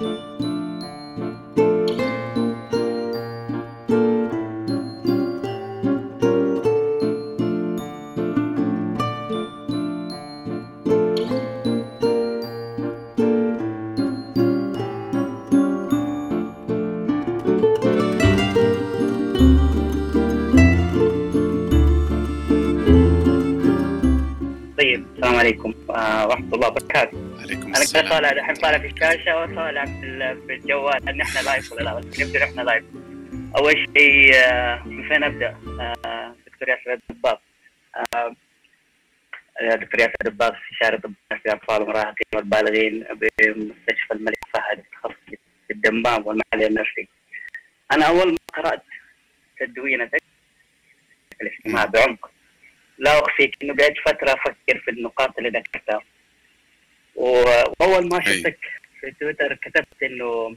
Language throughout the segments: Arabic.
طيب طالع الحين طالع في الشاشة وطالع في ال- في الجوال. ان إحنا live ولا لا؟ نبدأ إحنا live أول شيء آه، من فين أبدأ؟ آه، دكتور ياسر الدباغ. آه، دكتور ياسر الدباغ استشاري طب نفسي الاطفال والمراهقين والبالغين بمستشفى الملك فهد في الدمام والمحلل النفسي. أنا أول ما قرأت تدوينتك في الاجتماع بعمق لا أخفيك إنه قعدت فترة أفكر في النقاط اللي ذكرتها. واول ما. شفتك في تويتر كتبت إنه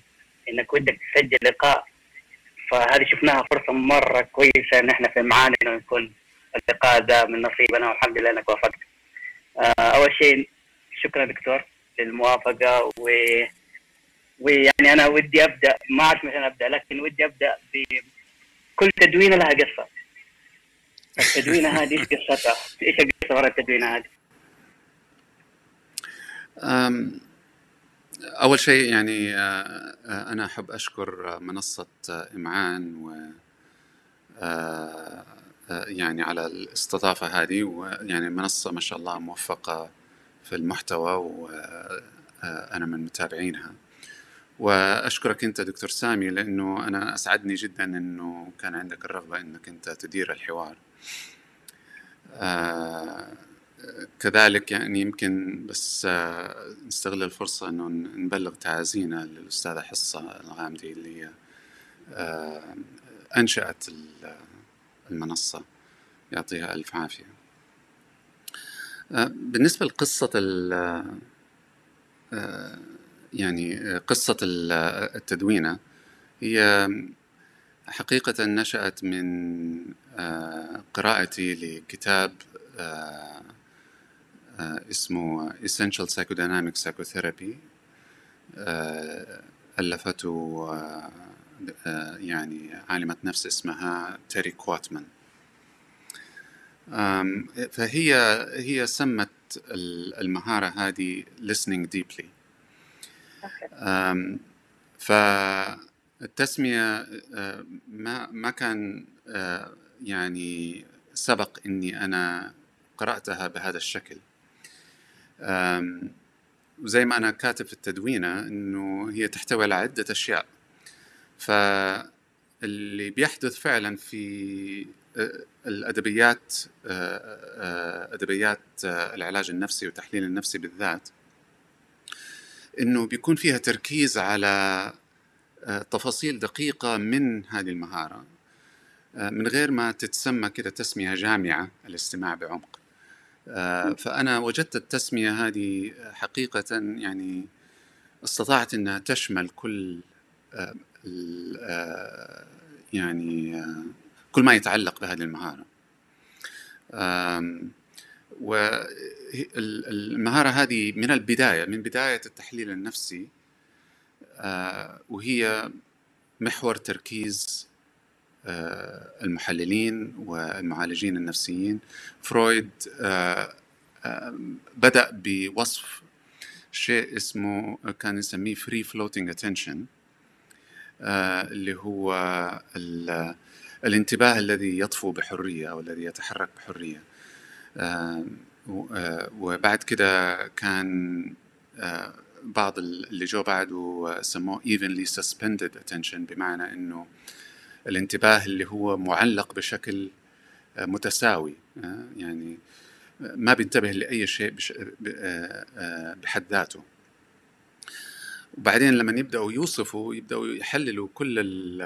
إنك ودك تسجل لقاء فهذه شفناها فرصة مرة كويسة إن إحنا في معانا إنه يكون اللقاء ده من نصيبنا والحمد لله إنك وافقت. آه، أول شيء شكرا دكتور للموافقة و ويعني أنا ودي أبدأ ما اعرف متى أبدأ لكن ودي أبدأ بكل تدوينه لها قصة. التدوينه هذه إيش قصتها؟ إيش القصة وراء التدوينه هذه؟ أول شيء يعني آه، آه، أنا أحب أشكر منصة إمعان و آه، يعني على الاستضافة هذه ويعني منصة ما شاء الله موفقة في المحتوى وأنا من متابعينها. وأشكرك أنت دكتور سامي لأنه أنا أسعدني جدا أنه كان عندك الرغبة أنك أنت تدير الحوار. كذلك يعني يمكن بس آه، نستغل الفرصة أنه نبلغ تعازينا للأستاذة حصة الغامدي اللي هي آه، أنشأت ال- المنصة. يعطيها ألف عافية. آه، بالنسبة لقصة يعني قصة ال- التدوينة هي حقيقة نشأت من قراءتي لكتاب اسمه Essential Psychodynamic Psychotherapy. آه، ألفته آه، آه، يعني عالمة نفس اسمها تيري كواتمان. فهي هي سمت ال- المهارة هذه listening deeply. فالتسمية آه، ما ما كان آه، يعني سبق إني أنا قرأتها بهذا الشكل. وزي ما أنا كاتب في التدوينة إنه هي تحتوي على عدة أشياء. فاللي بيحدث فعلا في آه، الأدبيات آه، آه، أدبيات العلاج النفسي والتحليل النفسي بالذات إنه بيكون فيها تركيز على تفاصيل دقيقة من هذه المهارة من غير ما تتسمى كده تسمية جامعة الاستماع بعمق. فأنا وجدت التسمية هذه حقيقة يعني استطاعت أنها تشمل كل آه، آه، يعني آه، كل ما يتعلق بهذه المهارة. والمهارة هذه من البداية من بداية التحليل النفسي آه، وهي محور تركيز آه، المحللين والمعالجين النفسيين. فرويد آه، آه، بدأ بوصف شيء اسمه كان يسميه floating attention آه، اللي هو ال- الانتباه الذي يطفو بحرية أو الذي يتحرك بحرية. آه، آه، وبعد كده كان آه، بعض اللي جو بعده سموه evenly suspended attention بمعنى إنه الانتباه اللي هو معلق بشكل آه، متساوي آه، يعني ما بينتبه لأي شيء آه، بحد ذاته. وبعدين لما يبدأوا يوصفوا يبدأوا يحللوا كل ال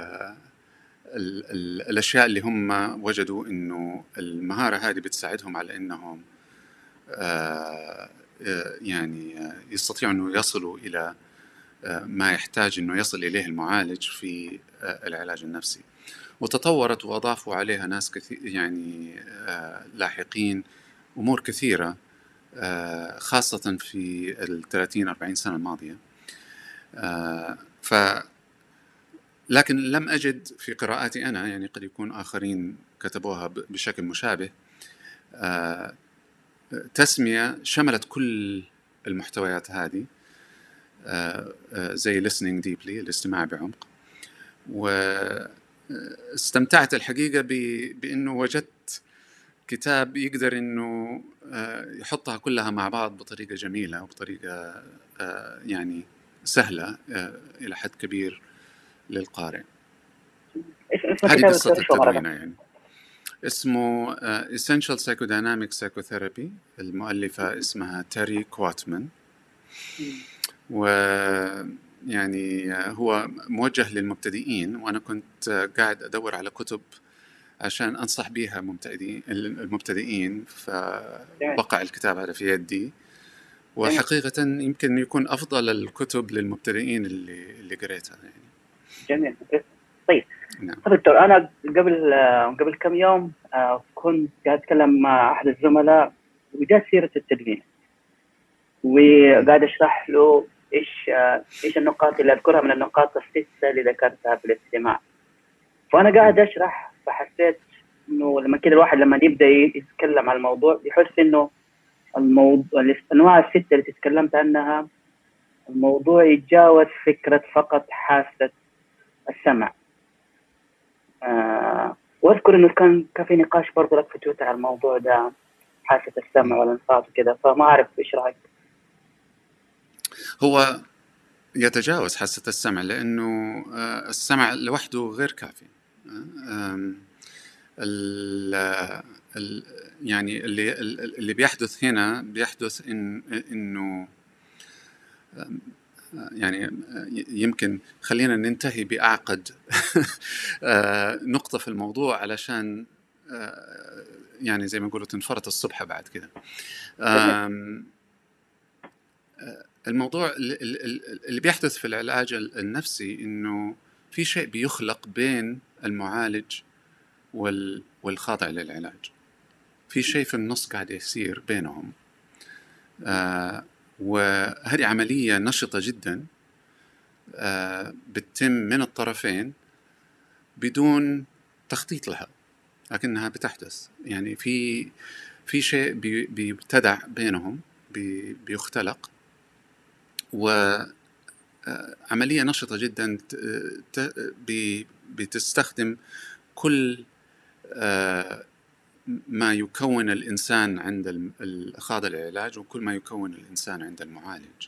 ال ال الأشياء اللي هم وجدوا إنه المهارة هذه بتساعدهم على إنهم يعني يستطيعوا إنه يصلوا إلى ما يحتاج إنه يصل إليه المعالج في آه، العلاج النفسي. وتطورت وأضافوا عليها ناس كثير يعني آه، لاحقين أمور كثيرة آه، خاصة في ال 30 40 سنة الماضية. آه، ف لكن لم أجد في قراءاتي أنا يعني قد يكون آخرين كتبوها بشكل مشابه تسمية شملت كل المحتويات هذه. زي listening deeply الاستماع بعمق. واستمتعت الحقيقة بأنه وجدت كتاب يقدر إنه آه، يحطها كلها مع بعض بطريقة جميلة وبطريقه آه، يعني سهلة آه، إلى حد كبير للقارئ. هذه قصة التدوينه يعني. اسمه Essential Psychodynamic Psychotherapy المؤلفة اسمها تيري كواتمان. و يعني هو موجه للمبتدئين وأنا كنت قاعد أدور على كتب عشان أنصح بها مبتدئين المبتدئين فوقع الكتاب هذا في يدي. وحقيقة يمكن يكون أفضل الكتب للمبتدئين اللي اللي قريتها يعني. جميل. طيب. نعم. طيب دكتور أنا قبل قبل كم يوم آه، كنت قاعد أتكلم مع أحد الزملاء وجاء سيرة التدوين. وقاعد أشرح له إيش آه، إيش النقاط اللي أذكرها من النقاط الستة اللي ذكرتها في الاستماع؟ فأنا قاعد أشرح فحسيت إنه لما كده الواحد لما يبدأ يتكلم عن الموضوع يحس إنه الموضوع الأنواع السته اللي تكلمت عنها الموضوع يتجاوز فكرة فقط حاسة السمع. آه وأذكر إنه كان كان في نقاش برضه لك في تويتر على الموضوع ده حاسة السمع والانصات وكذا فما أعرف إيش رأيك؟ هو يتجاوز حاسة السمع لأنه آه، السمع لوحده غير كافي. ال ال يعني اللي اللي بيحدث هنا بيحدث إن إنه يعني يمكن خلينا ننتهي بأعقد آه، نقطة في الموضوع علشان آه، يعني زي ما يقولوا تنفرط الصبح بعد كده. آه، الموضوع اللي بيحدث في العلاج النفسي إنه في شيء بيخلق بين المعالج والخاضع للعلاج. في شيء في النص قاعد يصير بينهم. آه وهذه عملية نشطة جدا آه بتتم من الطرفين بدون تخطيط لها لكنها بتحدث. يعني في في شيء بيبتدع بينهم بيختلق. و آه، عملية نشطة جدا بتستخدم كل آه، ما يكون الإنسان عند الخاضع للعلاج وكل ما يكون الإنسان عند المعالج.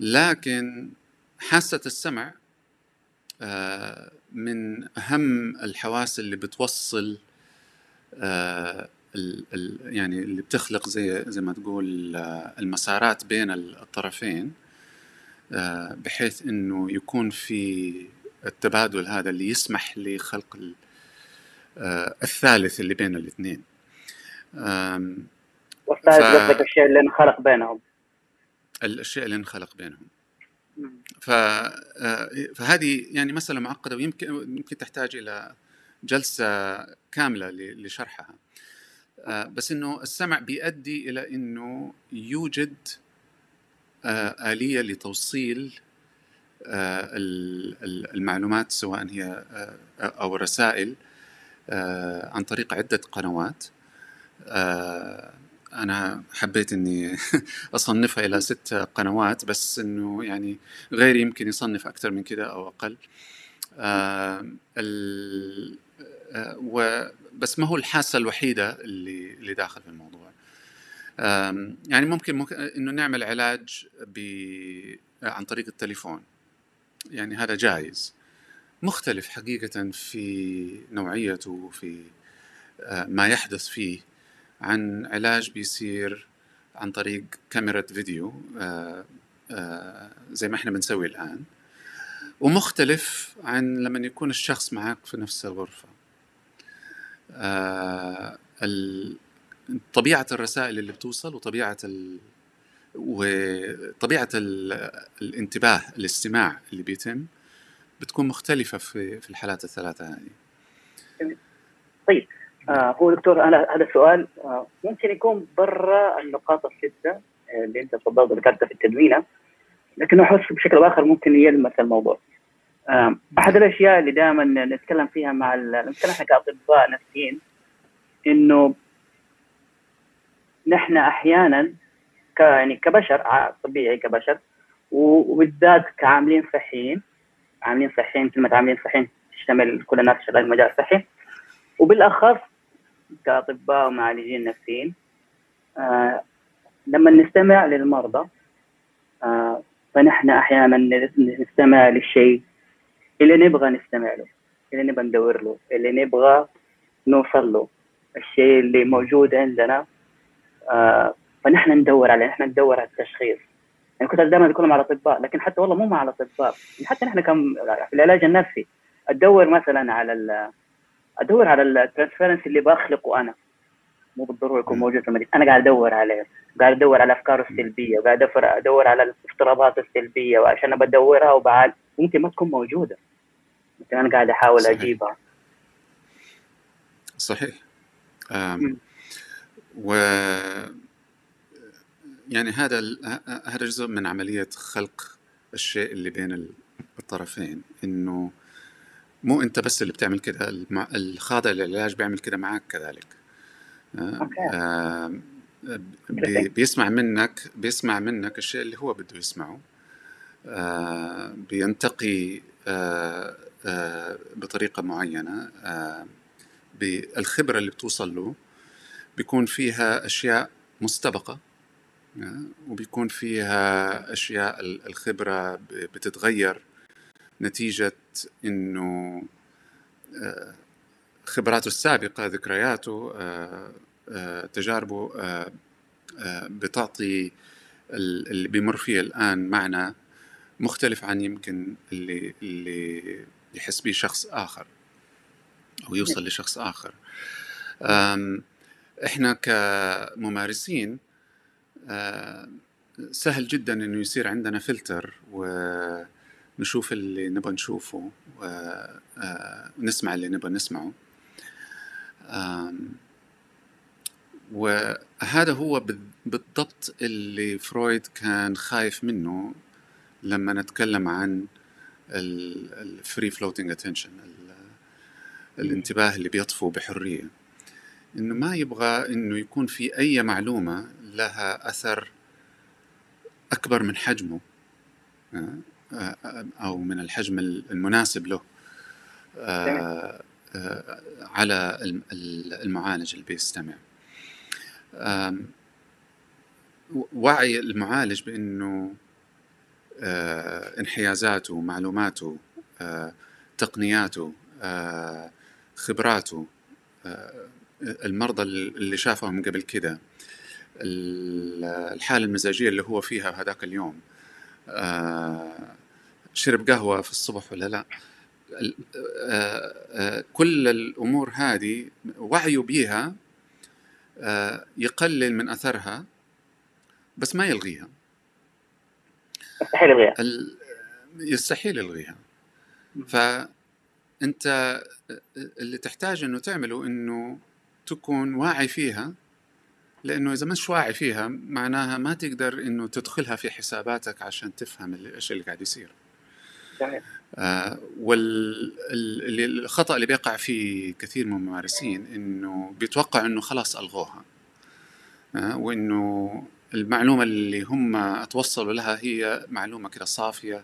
لكن حاسة السمع آه، من أهم الحواس اللي بتوصل آه، يعني اللي بتخلق زي زي ما تقول المسارات بين الطرفين بحيث إنه يكون في التبادل هذا اللي يسمح لخلق آه، الثالث اللي بين الاثنين. والثالث قصدك الشيء اللي انخلق بينهم. الأشياء اللي انخلق بينهم. ف آه، فهذه يعني مسألة معقدة ويمكن يمكن تحتاج إلى جلسة كاملة لشرحها. آه، بس إنه السمع بيؤدي إلى إنه يوجد آلية لتوصيل آه، المعلومات سواء هي آه، أو الرسائل آه، عن طريق عدة قنوات. أنا حبيت إني أصنفها إلى ست قنوات بس إنه يعني غيري يمكن يصنف أكثر من كده أو أقل. و بس ما هو الحاسة الوحيدة اللي اللي داخل في الموضوع. يعني ممكن, ممكن إنه نعمل علاج عن طريق التليفون. يعني هذا جائز مختلف حقيقة في نوعيته وفي آه، ما يحدث فيه عن علاج بيصير عن طريق كاميرا فيديو آه، آه، زي ما إحنا بنسوي الآن. ومختلف عن لما يكون الشخص معك في نفس الغرفة. طبيعة الرسائل اللي بتوصل وطبيعة ال... وطبيعة الانتباه الاستماع اللي بيتم بتكون مختلفة في في الحالات الثلاثة هذه. طيب آه هو دكتور أنا هذا السؤال آه ممكن يكون برا النقاط الستة اللي أنت تفضلت ذكرتها في التدوينة لكنه احس بشكل اخر ممكن يلمس الموضوع. أحد الأشياء اللي دائما نتكلم فيها مع نتكلم إحنا كاطباء نفسيين إنه نحن أحيانا ك يعني كبشر طبيعي كبشر وبالذات كعاملين صحيين عاملين صحيين كلمه عاملين صحيين تشتمل كل الناس شغالين المجال الصحي. وبالأخص كأطباء ومعالجين نفسيين آه لما نستمع للمرضى آه فنحن أحيانا نستمع للشيء اللي نبغى نستمع له اللي نبغى ندور له اللي نبغى نوصل له الشيء اللي موجود عندنا. آه فنحن ندور عليه نحن ندور على التشخيص. يعني كنت دائما اتكلم على الأطباء لكن حتى والله مو مع الأطباء حتى نحن كم في العلاج النفسي أدور مثلا على أدور على الترانسفيرنس اللي بخلقه أنا. مو بالضروره يكون موجود في المريض أنا قاعد أدور عليه قاعد أدور على أفكاره السلبية وقاعد ادور على الافتراضات السلبية وعشان بدورها وبعال. ممكن ما تكون موجودة. أنا قاعد أحاول صحيح. أجيبها. صحيح. و يعني هذا هذا جزء من عملية خلق الشيء اللي بين الطرفين إنه مو أنت بس اللي بتعمل كده الخاضع للعلاج بيعمل كده معك كذلك. آه بيسمع منك بيسمع منك الشيء اللي هو بده يسمعه. آه بينتقي آه بطريقة معينة آه بالخبرة اللي بتوصل له بيكون فيها أشياء مستبقة آه وبيكون فيها أشياء الخبرة بتتغير نتيجة إنه آه خبراته السابقة ذكرياته آه آه تجاربه آه بتعطي اللي بيمر فيه الآن معنى مختلف عن يمكن اللي اللي يحس به شخص آخر أو يوصل لشخص آخر. إحنا كممارسين سهل جدا إنه يصير عندنا فلتر ونشوف اللي نبغى نشوفه ونسمع اللي نبغى نسمعه. وهذا هو بالضبط اللي فرويد كان خايف منه لما نتكلم عن ال free floating attention الانتباه اللي بيطفو بحرية. إنه ما يبغى إنه يكون في أي معلومة لها أثر أكبر من حجمه أو من الحجم المناسب له على المعالج اللي بيستمع. وعي المعالج بإنه انحيازاته معلوماته تقنياته خبراته المرضى اللي شافهم قبل كده الحالة المزاجية اللي هو فيها هذاك اليوم شرب قهوة في الصبح ولا لا؟ كل الأمور هذه وعيه بيها يقلل من أثرها بس ما يلغيها. يستحيل يلغيها يستحيل يلغيها فأنت اللي تحتاج إنه تعمله إنه تكون واعي فيها لأنه إذا مش واعي فيها معناها ما تقدر إنه تدخلها في حساباتك عشان تفهم الإيش اللي قاعد يصير. صحيح. آه والخطأ اللي بيقع فيه كثير من الممارسين إنه بيتوقع إنه خلاص ألغوها آه وإنه المعلومة اللي هم توصلوا لها هي معلومة كده صافية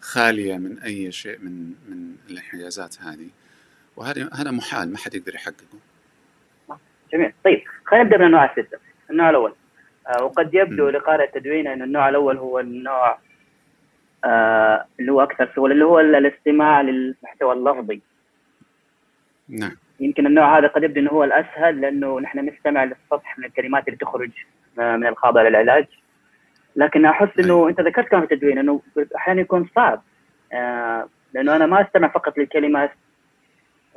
خالية من أي شيء من من الانحيازات هذه. وهذا هذا محال ما حد يقدر يحققه. جميل. طيب خلينا نبدأ من النوع الستة النوع الأول. آه وقد يبدو لقارئ التدوين أن النوع الأول هو النوع آه اللي هو أكثر سهولة اللي هو الاستماع للمحتوى اللفظي. نعم. يمكن النوع هذا قد يبدو أنه هو الأسهل لأنه نحن نستمع للسطح من الكلمات اللي تخرج من الخاضع للعلاج. لكن أحس إنه أنت ذكرت في التدوين إنه أحيانا يكون صعب. آه لأنه أنا ما أستمع فقط للكلمة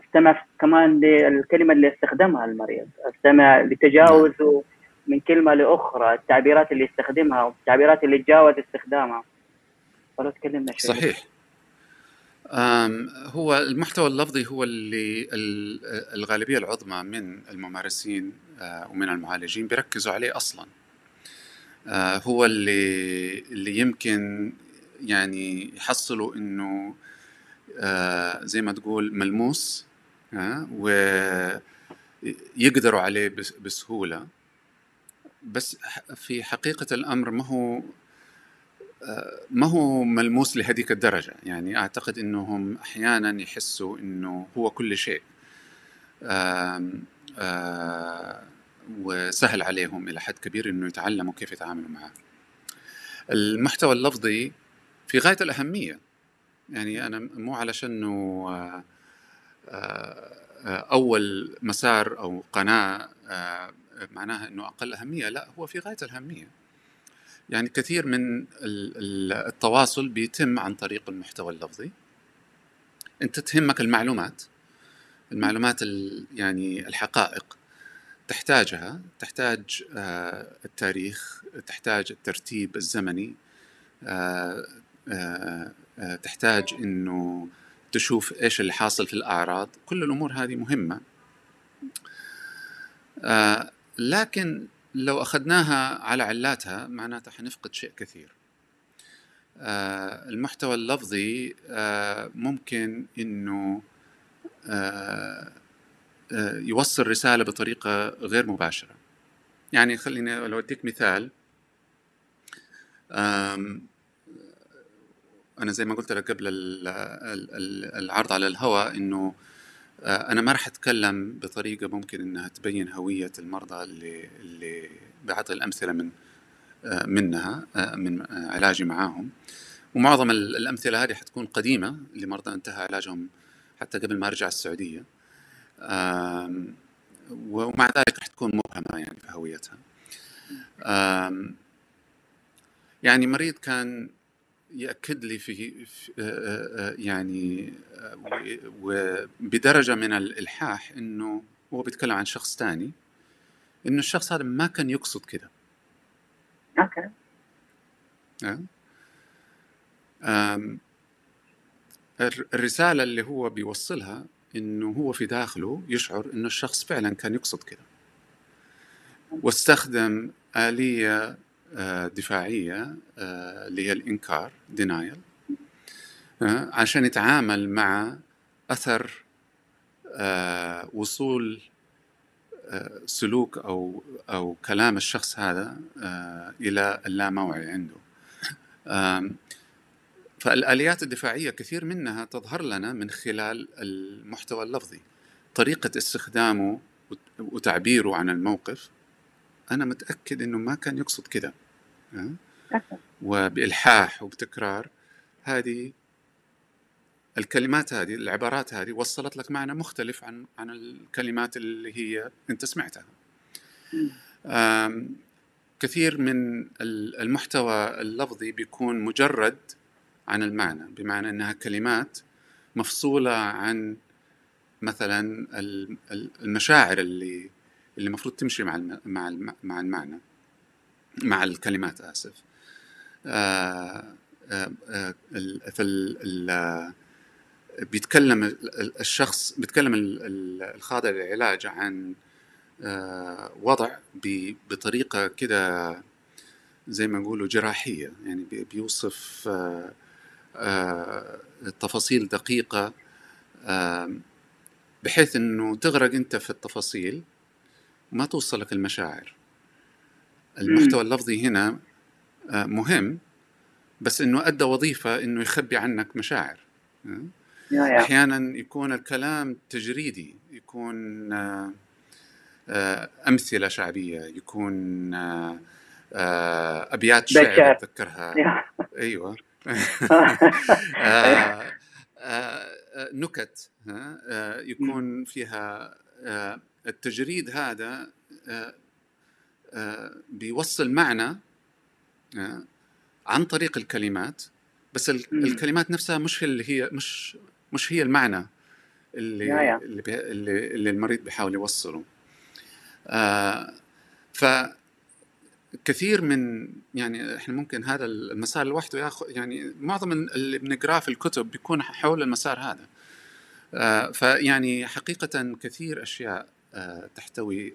أستمع كمان للكلمة اللي أستخدمها المريض. أستمع لتجاوزه من كلمة لأخرى التعبيرات اللي يستخدمها والتعبيرات اللي تجاوز استخدامها. فلو تكلمنا شوي. صحيح. هو المحتوى اللفظي هو اللي الغالبية العظمى من الممارسين ومن المعالجين بيركزوا عليه أصلا. آه، هو اللي اللي يمكن يعني يحصلوا إنه آه، زي ما تقول ملموس ويقدروا عليه بسهولة. بس في حقيقة الأمر ما هو ما هو ملموس لهذيك الدرجة. يعني أعتقد أنهم أحيانا يحسوا أنه هو كل شيء. وسهل عليهم إلى حد كبير أنه يتعلموا كيف يتعاملوا معه. المحتوى اللفظي في غاية الأهمية. يعني أنا مو علشان أنه آه، آه، أول مسار أو قناة آه، معناها أنه أقل أهمية لا هو في غاية الأهمية. يعني كثير من التواصل بيتم عن طريق المحتوى اللفظي. أنت تهمك المعلومات. المعلومات يعني الحقائق تحتاجها تحتاج آه، التاريخ تحتاج الترتيب الزمني آه، آه، تحتاج إنه تشوف إيش اللي حاصل في الأعراض. كل الأمور هذه مهمة. لكن لو أخذناها على علاتها معناتها حنفقد شيء كثير. المحتوى اللفظي ممكن آه يوصل رسالة بطريقة غير مباشرة. يعني خليني لو أديك مثال. أنا زي ما قلت لك قبل العرض على الهواء أنه آه، أنا ما راح أتكلم بطريقة ممكن إنها تبين هوية المرضى اللي اللي بعطي الأمثلة من آه، منها آه، من علاجي معاهم. ومعظم الأمثلة هذه حتكون قديمة لمرضى انتهى علاجهم حتى قبل ما أرجع السعودية. ومع ذلك راح تكون مبهمة يعني في هويتها. يعني مريض كان يأكد لي في يعني وبدرجة من الإلحاح إنه هو بيتكلم عن شخص تاني إنه الشخص هذا ما كان يقصد كده. أوكي. الرسالة اللي هو بيوصلها إنه هو في داخله يشعر إنه الشخص فعلا كان يقصد كده. واستخدم آلية آه، دفاعية آه، اللي هي الإنكار denial آه، عشان يتعامل مع أثر وصول سلوك أو أو كلام الشخص هذا إلى اللاموعي عنده. فالآليات الدفاعية كثير منها تظهر لنا من خلال المحتوى اللفظي. طريقة استخدامه وتعبيره عن الموقف أنا متأكد إنه ما كان يقصد كذا وبإلحاح وبتكرار هذه الكلمات هذه العبارات هذه وصلت لك معنى مختلف عن عن الكلمات اللي هي أنت سمعتها. كثير من المحتوى اللفظي بيكون مجرد عن المعنى بمعنى إنها كلمات مفصولة عن مثلا المشاعر اللي اللي المفروض تمشي مع مع مع المعنى مع الكلمات آسف. آه، آه، آه، بيتكلم الشخص بيتكلم الخاضع للعلاج عن وضع بطريقة كده زي ما نقولوا جراحية يعني بيوصف تفاصيل دقيقة. بحيث إنه تغرق أنت في التفاصيل ما توصلك المشاعر. المحتوى اللفظي هنا آه، مهم بس إنه أدى وظيفة إنه يخبي عنك مشاعر. آه، أحيانا يكون الكلام تجريدي يكون آه، أمثلة شعبية يكون أبيات شعر أتذكرها. أيوه. نكت يكون فيها التجريد هذا آه، آه، بيوصل معنى آه، عن طريق الكلمات بس الكلمات نفسها مش اللي هي مش مش هي المعنى اللي اللي, اللي, اللي المريض بيحاول يوصله. ف كثير من يعني إحنا ممكن هذا المسار لوحده ياخذ يعني معظم اللي بنقراه في الكتب بيكون حول المسار هذا فيعني حقيقة كثير أشياء تحتوي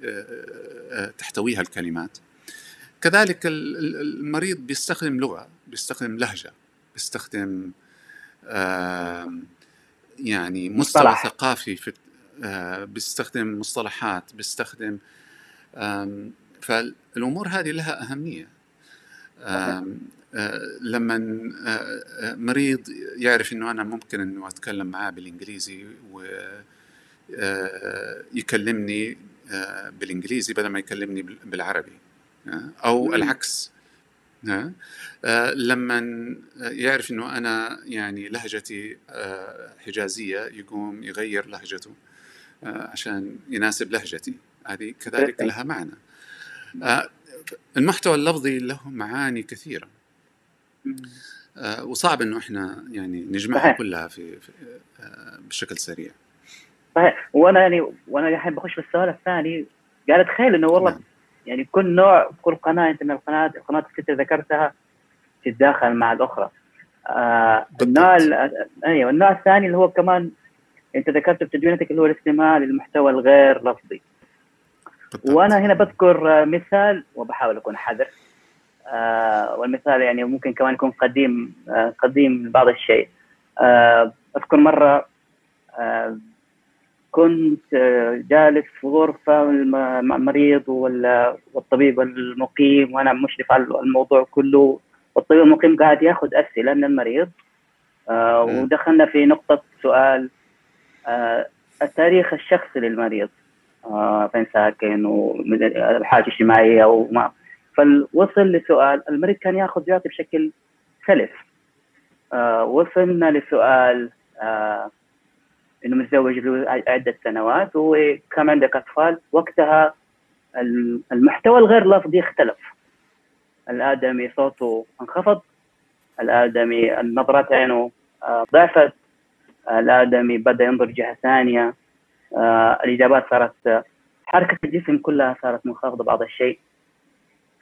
تحتويها الكلمات كذلك ال- ال- المريض بيستخدم لغة بيستخدم لهجة بيستخدم يعني مستوى مصطلح. ثقافي في آه، بيستخدم مصطلحات بيستخدم فالامور هذه لها أهمية. آه، لما آه، آه، مريض يعرف إنه أنا ممكن إنه أتكلم معاه بالإنجليزي ويكلمني بالإنجليزي بدل ما يكلمني بال- بالعربي. أو. العكس. لما يعرف إنه أنا يعني لهجتي حجازية يقوم يغير لهجته عشان يناسب لهجتي. هذه كذلك. لها معنى. آه، المحتوى اللفظي له معاني كثيرة. آه، وصعب إنه إحنا يعني نجمعها صحيح. كلها في, في آه، بشكل سريع صحيح وأنا يعني وأنا الحين بخش في السؤال الثاني قاعد أتخيل إنه والله نعم. يعني كل نوع كل قناة أنت من القنوات القنوات اللي انت ذكرتها تتداخل مع الأخرى آه. النوع ال- أيوه النوع الثاني اللي هو كمان أنت ذكرته في تدوينتك اللي هو الاستماع للمحتوى الغير لفظي. وأنا هنا بذكر مثال وبحاول أكون حذر. آه والمثال يعني ممكن كمان يكون قديم آه قديم بعض الشيء. آه أذكر مرة آه كنت جالس في غرفة مع المريض وال- والطبيب المقيم وأنا مشرف على الموضوع كله. والطبيب المقيم قاعد يأخذ أسئلة من المريض. مم. ودخلنا في نقطة سؤال. التاريخ الشخصي للمريض. فين ساكن والحالة الاجتماعية وما فوصل لسؤال المريض كان ياخذ يعطي بشكل سلس. آه، وصلنا لسؤال آه، إنه متزوج له عدة سنوات وكم عندك أطفال. وقتها ال- المحتوى الغير لفظي اختلف. الآدمي صوته انخفض الآدمي نظرات عينه آه، ضعفت الآدمي بدأ ينظر جهة ثانية. آه، الإجابات صارت آه، حركة الجسم كلها صارت منخفضة بعض الشيء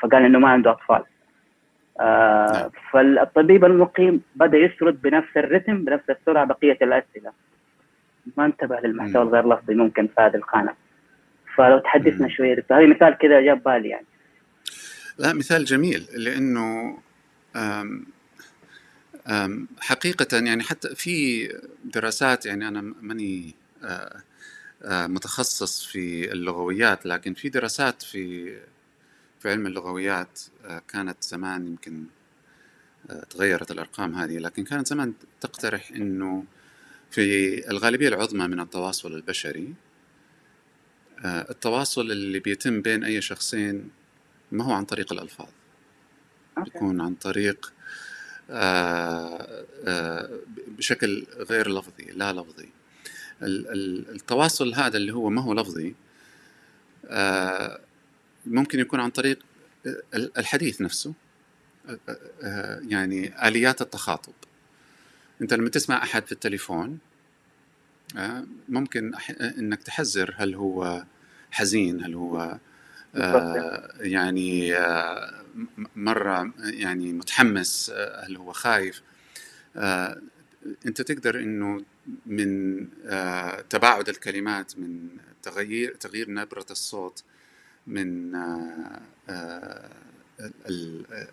فقال إنه ما عنده أطفال آه، نعم. فالطبيب المقيم بدأ يسرد بنفس الرتم بنفس السرعة بقية الأسئلة ما انتبه للمحتوى. الغير لفظي ممكن في هذه القناة فلو تحدثنا مم. شوية دكتور هذا مثال كذا جاب بالي يعني لا مثال جميل لأنه آم، آم، حقيقة يعني حتى في دراسات يعني أنا ماني آه، آه، متخصص في اللغويات لكن في دراسات في في علم اللغويات آه، كانت زمان يمكن آه، تغيرت الأرقام هذه. لكن كانت زمان تقترح إنه في الغالبية العظمى من التواصل البشري آه، التواصل اللي بيتم بين أي شخصين ما هو عن طريق الألفاظ. بيكون عن طريق آه، آه، بشكل غير لفظي لا لفظي. التواصل هذا اللي هو ما هو لفظي آه، ممكن يكون عن طريق ال- الحديث نفسه آه، آه، يعني آليات التخاطب. أنت لما تسمع أحد في التليفون آه، ممكن إنك تحذر هل هو حزين هل هو آه، يعني آه، م- مرة يعني متحمس آه، هل هو خايف؟ آه، أنت تقدر إنه من آه، تباعد الكلمات من تغيير تغيير نبرة الصوت من آه، آه،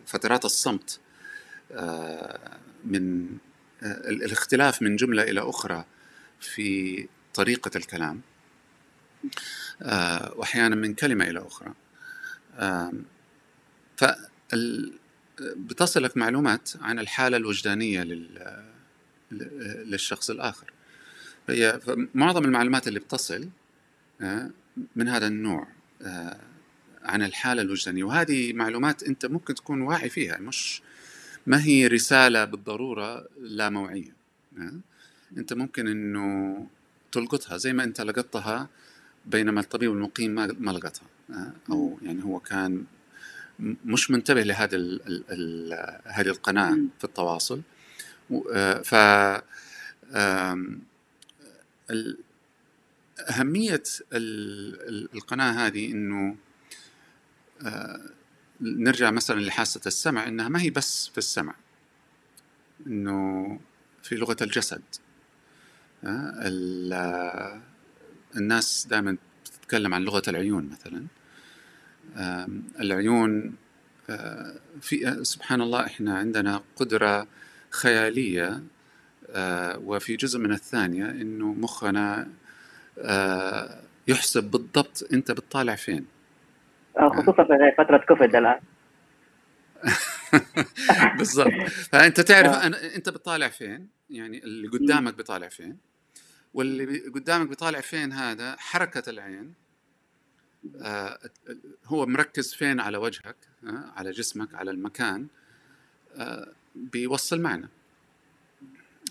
فترات الصمت من ال- الاختلاف من جملة إلى أخرى في طريقة الكلام وأحيانا من كلمة إلى أخرى. آم، فال بتصلك معلومات عن الحالة الوجدانية لل للشخص الآخر. هي معظم المعلومات اللي بتصل آه، من هذا النوع آه، عن الحالة الوجدانية. وهذه معلومات أنت ممكن تكون واعي فيها مش ما هي رسالة بالضرورة لا موعية آه، أنت ممكن إنه تلقطها زي ما أنت لقطتها بينما الطبيب المقيم ما لقطها أو يعني هو كان مش منتبه لهذا هذه القناه مم. في التواصل. ف آم، ال- أهمية ال- ال- القناة هذه إنه آه، نرجع مثلا لحاسة السمع إنها ما هي بس في السمع إنه في لغة الجسد آه، ال- آه، الناس دائما تتكلم عن لغة العيون مثلا العيون آه، في آه، سبحان الله إحنا عندنا قدرة خيالية آه، وفي جزء من الثانية إنه مخنا آه، يحسب بالضبط أنت بتطالع فين. آه، خصوصا في فترة كوفيد الآن. بالضبط. فأنت تعرف. أنا أنت بتطالع فين يعني اللي قدامك بيطالع فين واللي قدامك بيطالع فين هذا حركة العين آه، هو مركز فين على وجهك آه، على جسمك على المكان آه، بيوصل معنى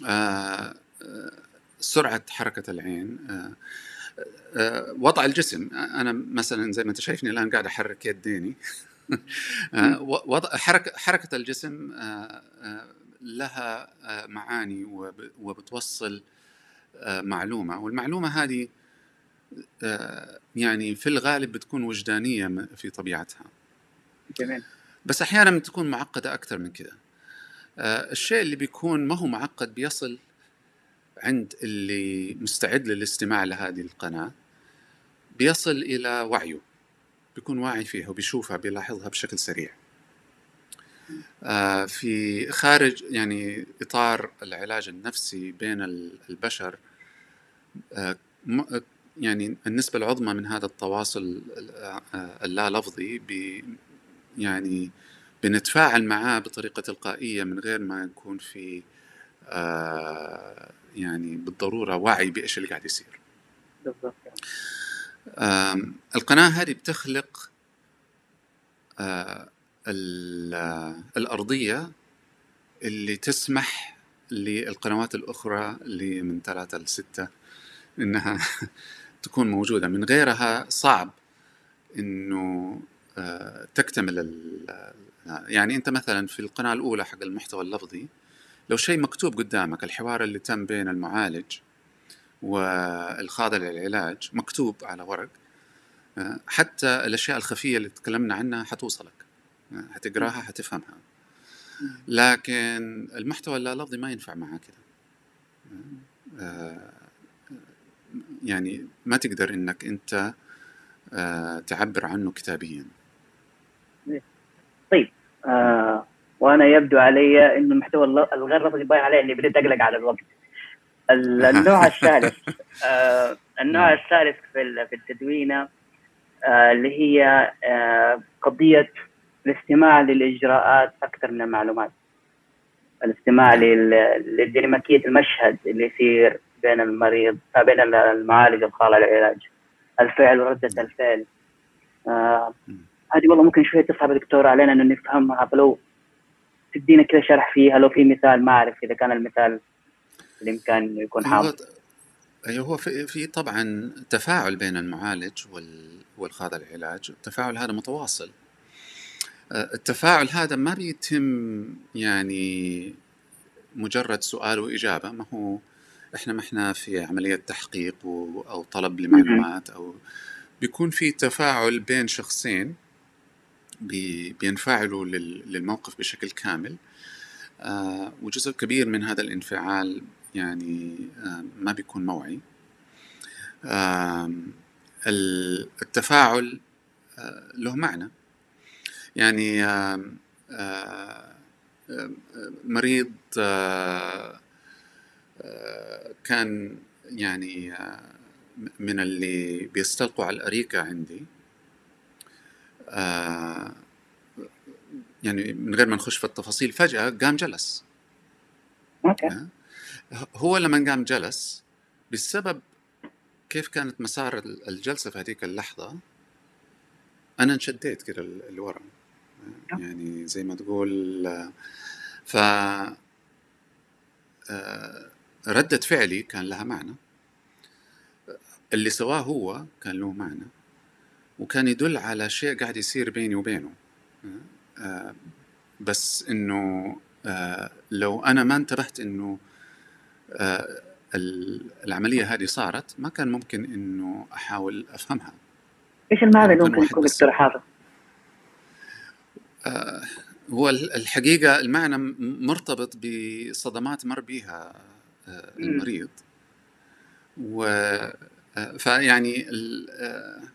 آه، آه، سرعة حركة العين آه، آه، وضع الجسم. أنا مثلا زي ما أنت شايفني الآن قاعد أحرك يديني آه، وضع حركة حركة الجسم آه، لها معاني وب- وبتوصل معلومة. والمعلومة هذه يعني في الغالب بتكون وجدانية في طبيعتها. جميل. بس أحيانا بتكون معقدة أكثر من كده. الشيء اللي بيكون ما هو معقد بيصل عند اللي مستعد للاستماع لهذه القناة بيصل إلى وعيه بيكون واعي فيها وبيشوفها بيلاحظها بشكل سريع. آه، في خارج يعني إطار العلاج النفسي بين ال- البشر آه، يعني النسبة العظمى من هذا التواصل آه، اللا لفظي يعني بنتفاعل معاه بطريقة تلقائية من غير ما يكون في آه يعني بالضرورة وعي بإيش اللي قاعد يصير. بالضبط. آم، القناة هذه بتخلق آه ال- آه، الأرضية اللي تسمح للقنوات الأخرى اللي من ثلاثة لستة إنها تكون موجودة. من غيرها صعب إنه آه، تكتمل ال- يعني أنت مثلا في القناة الأولى حق المحتوى اللفظي لو شيء مكتوب قدامك الحوار اللي تم بين المعالج والخاضع للعلاج مكتوب على ورق آه، حتى الأشياء الخفية اللي تكلمنا عنها حتوصلك آه، حتقراها حتفهمها. لكن المحتوى اللا لفظي ما ينفع معاه كده. آه، يعني ما تقدر إنك أنت آه، تعبر عنه كتابيا. طيب آه وأنا يبدو علي إنه المحتوى الغير لفظي باين عليه إني بديت أقلق على الوقت. ال- النوع الثالث آه النوع الثالث في في التدوينة آه اللي هي آه قضية الاستماع للإجراءات أكثر من المعلومات. الاستماع لل- لديناميكية المشهد اللي يصير بين المريض بين المعالج الخاضع للعلاج. الفعل ورده الفعل. آه هذه والله ممكن شوية تصعب دكتور علينا إنه نفهمها فلو تدينا كذا شرح فيها لو في مثال ما أعرف إذا كان المثال بالامكان إنه يكون هو حاضر. أيوه هو في, في طبعا تفاعل بين المعالج وال- والخاضع للعلاج التفاعل هذا متواصل. آه، التفاعل هذا ما بيتم يعني مجرد سؤال وإجابة ما هو إحنا ما إحنا في عملية تحقيق و- أو طلب لمعلومات أو بيكون في تفاعل بين شخصين. بينفعلوا لل- للموقف بشكل كامل. آه، وجزء كبير من هذا الانفعال يعني آه، ما بيكون موعي. ال- التفاعل آه، له معنى. يعني آه، مريض آه، آه، كان يعني آه، من اللي بيستلقوا على الأريكة عندي آه، يعني من غير ما نخش في التفاصيل فجأة قام جلس. okay. آه. هو لما قام جلس بسبب كيف كانت مسار الجلسة في هذيك اللحظة أنا انشديت كده لورا آه، يعني زي ما تقول آه، ف آه، ردة فعلي كان لها معنى. اللي سواه هو كان له معنى. وكان يدل على شيء قاعد يصير بيني وبينه آه، بس إنه آه، لو أنا ما انتبهت إنه آه، ال- العملية هذه صارت ما كان ممكن إنه أحاول أفهمها إيش المعنى اللي ممكن يكون بس. دكتور حافظ؟ هو ال- الحقيقة المعنى مرتبط بصدمات مر بها. المريض و فيعني ال-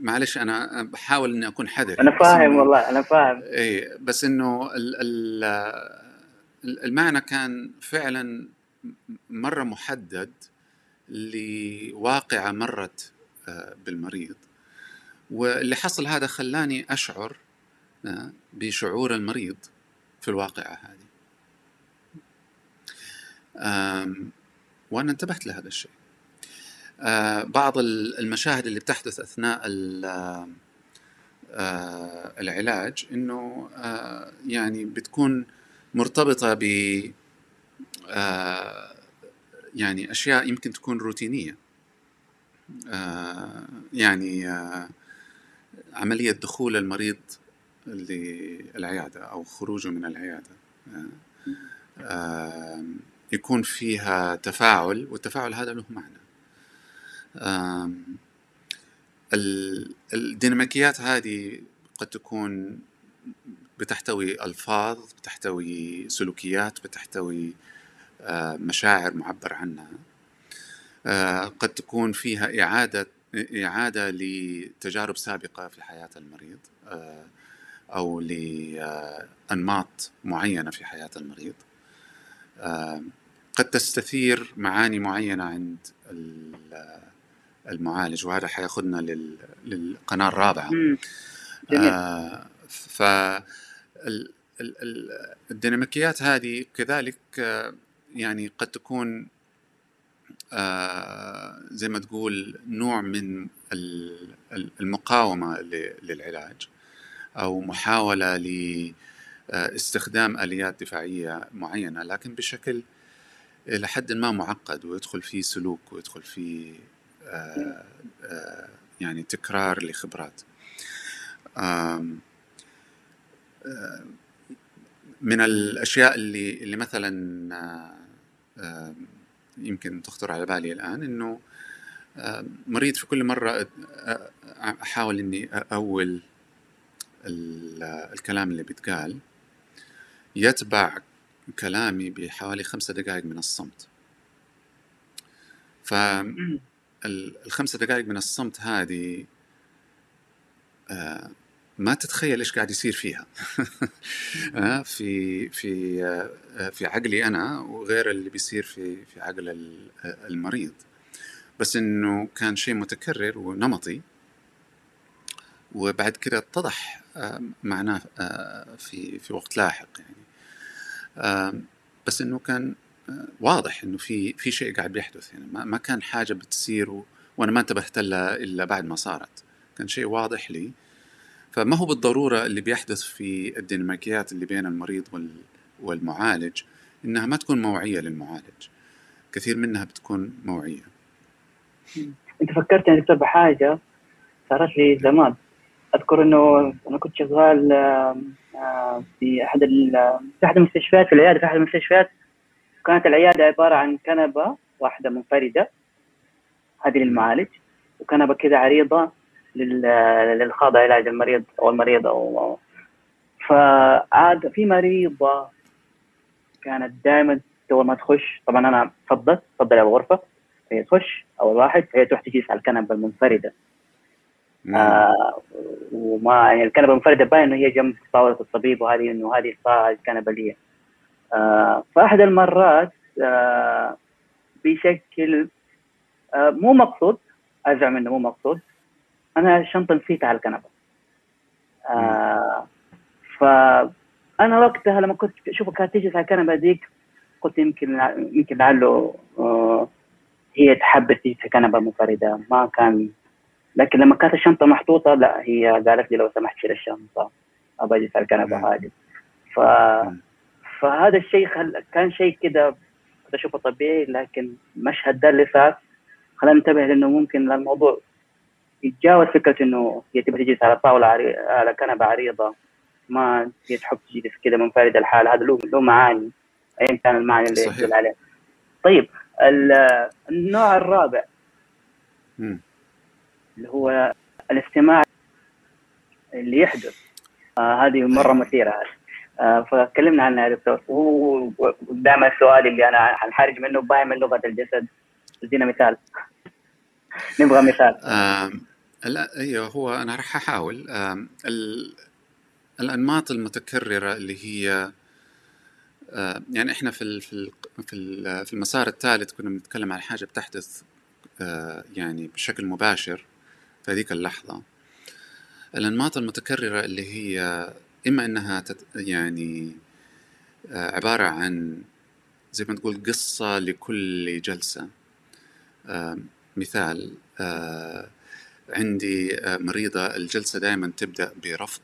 معلش أنا بحاول إني أكون حذر. أنا فاهم والله أنا فاهم. اي بس إنه المعنى كان فعلا مرة محدد لواقعة مرت آه، بالمريض. واللي حصل هذا خلاني أشعر آه، بشعور المريض في الواقعة هذه. وأنا انتبهت لهذا الشيء. بعض المشاهد اللي بتحدث أثناء العلاج إنه يعني بتكون مرتبطة ب يعني أشياء يمكن تكون روتينية. آه، يعني آه، عملية دخول المريض للعيادة أو خروجه من العيادة. آه، يكون فيها تفاعل والتفاعل هذا له معنى. الديناميكيات هذه قد تكون بتحتوي ألفاظ بتحتوي سلوكيات بتحتوي مشاعر معبر عنها. آه، قد تكون فيها إعادة إعادة لتجارب سابقة في حياة المريض آه، أو لأنماط معينة في حياة المريض. آه، قد تستثير معاني معينة عند المعالج وهذا حياخذنا للقناة الرابعة. ف الديناميكيات هذه كذلك يعني قد تكون آه زي ما تقول نوع من المقاومة للعلاج أو محاولة لاستخدام آليات دفاعية معينة لكن بشكل إلى حد ما معقد ويدخل فيه سلوك ويدخل فيه آه آه يعني تكرار لخبرات. آه من الأشياء اللي اللي مثلا آه، يمكن تخطر على بالي الآن إنه آه، مريض في كل مرة آه، أحاول إني اول الكلام اللي بيتقال يتبع كلامي بحوالي خمسة دقائق من الصمت. فالخمسة دقائق من الصمت هذه ما تتخيل إيش قاعد يصير فيها. آه، في في آه، في عقلي أنا وغير اللي بيصير في في عقل المريض. بس إنه كان شيء متكرر ونمطي. وبعد كده اتضح آه، معناه في في وقت لاحق يعني. بس إنه كان واضح إنه في في شيء قاعد بيحدث يعني ما كان حاجة بتصير وأنا ما انتبهت لها إلا بعد ما صارت. كان شيء واضح لي. فما هو بالضرورة اللي بيحدث في الديناميكيات اللي بين المريض والمعالج إنها ما تكون موعية للمعالج. كثير منها بتكون موعية. أنت فكرت يا دكتور بحاجة صارت لي زمان. أذكر إنه أنا كنت شغال في أحد في أحد المستشفيات في العيادة في أحد المستشفيات. كانت العيادة عبارة عن كنبة واحدة منفردة هذه للمعالج وكنبة كذا عريضة للخاضع علاج المريض أو المريضه أو فعاد في مريضة كانت دائما اول ما تخش طبعا أنا تفضل تفضل على الغرفه هي تخش أول واحد هي تروح تجلس على الكنبه المنفرده آه وما يعني الكنبة المنفرده باين إنه هي جنب طاوله الطبيب وهذه إنه هذه الكنبه لي فاحد المرات آه بشكل آه مو مقصود ارجع منه مو مقصود. أنا الشنطه نسيتها على الكنبة. آه فأنا وقتها لما كنت اشوفها كانت تجلس على الكنبة ذيك قلت يمكن يمكن لعله آه هي تحب تجلس على كنبه منفردة. ما كان لكن لما كانت الشنطة محطوطة لا هي قالت لي لو سمحت شيل الشنطة أبغى أجلس على الكنبة هذه. ف فهذا الشيء خل... كان شيء كده كنت أشوفه طبيعي لكن المشهد ده اللي صار خلاني انتبه لأنه ممكن الموضوع يتجاوز فكرة إنه هي تبغى تجلس على طاولة عري... على كنبة عريضة ما هي تحب تجلس كذا منفرده الحال. هذا له له معاني ايا كان المعنى اللي يدل عليه طيب النوع الرابع م. اللي هو الاستماع اللي يحدث. آه هذه مرة مثيرة. آه فكلمنا عنها يا دكتور. ودائما السؤال اللي أنا حنحرج منه باين من لغة الجسد. ادينا مثال. نبغى مثال. آه لا أيوه هو أنا راح أحاول. الأنماط المتكررة اللي هي آه، يعني إحنا في في في المسار الثالث كنا بنتكلم عن حاجة بتحدث آه، يعني بشكل مباشر في هذيك اللحظة. الأنماط المتكررة اللي هي إما إنها تت يعني آه، عبارة عن زي ما تقول قصة لكل جلسة. آه، مثال آه، عندي آه، مريضة الجلسة دائما تبدأ برفض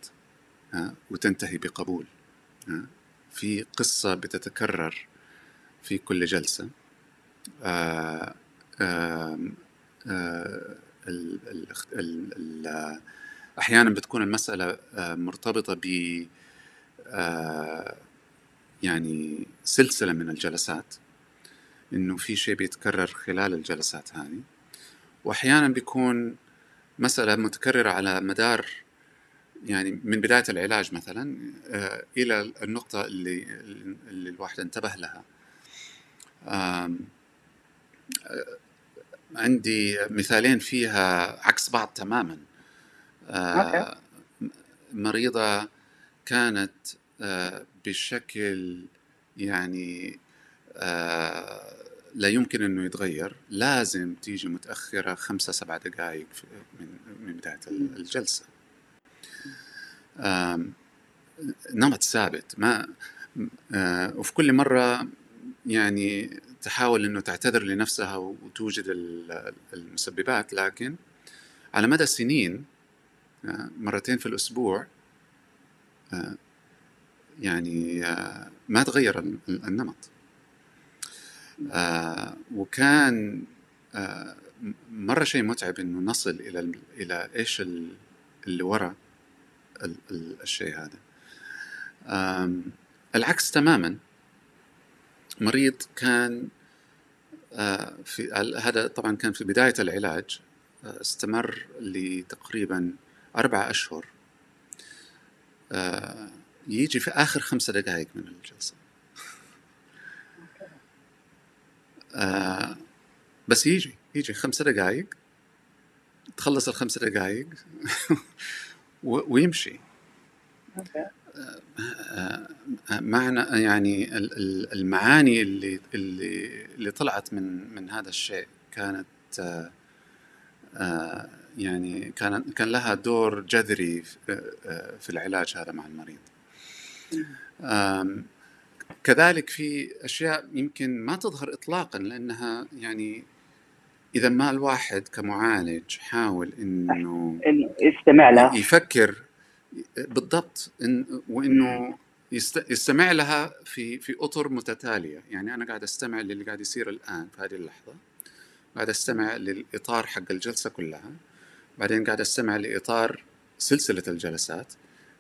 آه، وتنتهي بقبول آه، في قصة بتتكرر في كل جلسة. آه، آم، آه، ال- ال- ال- أحيانا بتكون المسألة آه، مرتبطة ب آه، يعني سلسلة من الجلسات إنه في شيء بيتكرر خلال الجلسات هذه. وأحيانا بيكون مسألة متكررة على مدار يعني من بداية العلاج مثلا آه، إلى النقطة اللي اللي الواحد انتبه لها. عندي مثالين فيها عكس بعض تماما. آه، مريضة كانت آه، بشكل يعني آه، لا يمكن إنه يتغير. لازم تيجي متأخرة خمسة سبعة دقائق من الجلسة. آم، نمط ثابت. ما وفي كل مرة يعني تحاول إنه تعتذر لنفسها وتوجد ال- المسببات لكن على مدى سنين مرتين في الأسبوع آه، يعني آه، ما تغير ال- ال- النمط. آه، وكان مرة شيء متعب إنه نصل إلى إيش ال- اللي ورا ال- ال- الشيء هذا. العكس تماما. مريض كان في هذا طبعا كان في بداية العلاج استمر لتقريبا أربعة أشهر. آه، يجي في آخر خمسة دقائق من الجلسة. آه، بس يجي يجي خمسة دقائق تخلص الخمسة دقائق ويمشي. آه، معنى يعني ال- ال- المعاني اللي اللي اللي طلعت من من هذا الشيء كانت يعني كان كان لها دور جذري في العلاج هذا مع المريض. كذلك في أشياء يمكن ما تظهر اطلاقا لأنها يعني إذا ما الواحد كمعالج حاول إنه يستمع لها. يفكر بالضبط إن وإنه يست- يستمع لها في في أطر متتالية. يعني أنا قاعد أستمع للي قاعد يصير الآن في هذه اللحظة. قاعد أستمع للإطار حق الجلسة كلها. بعدين قاعد أستمع لإطار سلسلة الجلسات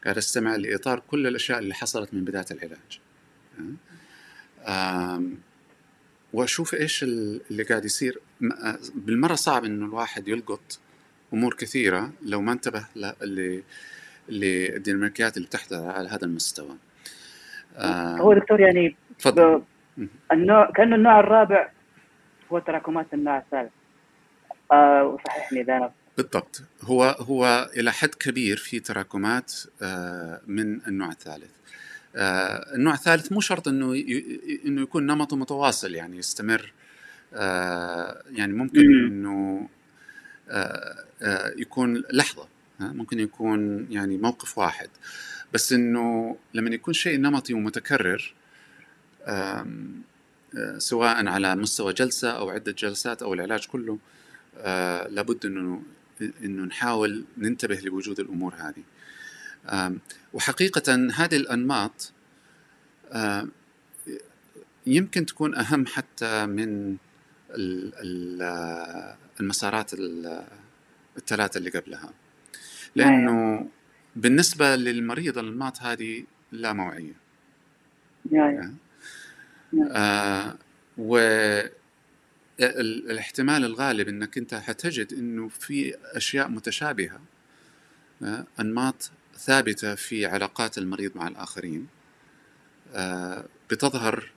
قاعد أستمع لإطار كل الأشياء اللي حصلت من بداية العلاج. آم، وأشوف إيش ال- اللي قاعد يصير. آه، بالمرة صعب انه الواحد يلقط أمور كثيرة لو ما انتبه للديناميكيات اللي بتحدث على هذا المستوى. هو دكتور يعني تفضل. النوع كأنه النوع الرابع هو تراكمات النوع الثالث. آه وصححني اذا أنا بالضبط. هو هو إلى حد كبير في تراكمات آه، من النوع الثالث. آه، النوع الثالث مو شرط إنه إنه يكون نمطه متواصل يعني يستمر. آه، يعني ممكن مم. إنه يكون لحظة ممكن يكون يعني موقف واحد. بس إنه لما يكون شيء نمطي ومتكرر سواء على مستوى جلسة أو عدة جلسات أو العلاج كله لابد إنه إنه نحاول ننتبه لوجود الأمور هذه. وحقيقة هذه الأنماط يمكن تكون أهم حتى من ال- ال- المسارات ال- الثلاثة اللي قبلها. لأنه بالنسبة للمريض الأنماط هذه لا موعية. يعني آه و الاحتمال الغالب إنك أنت حتجد إنه في أشياء متشابهة آه، أنماط ثابتة في علاقات المريض مع الآخرين آه، بتظهر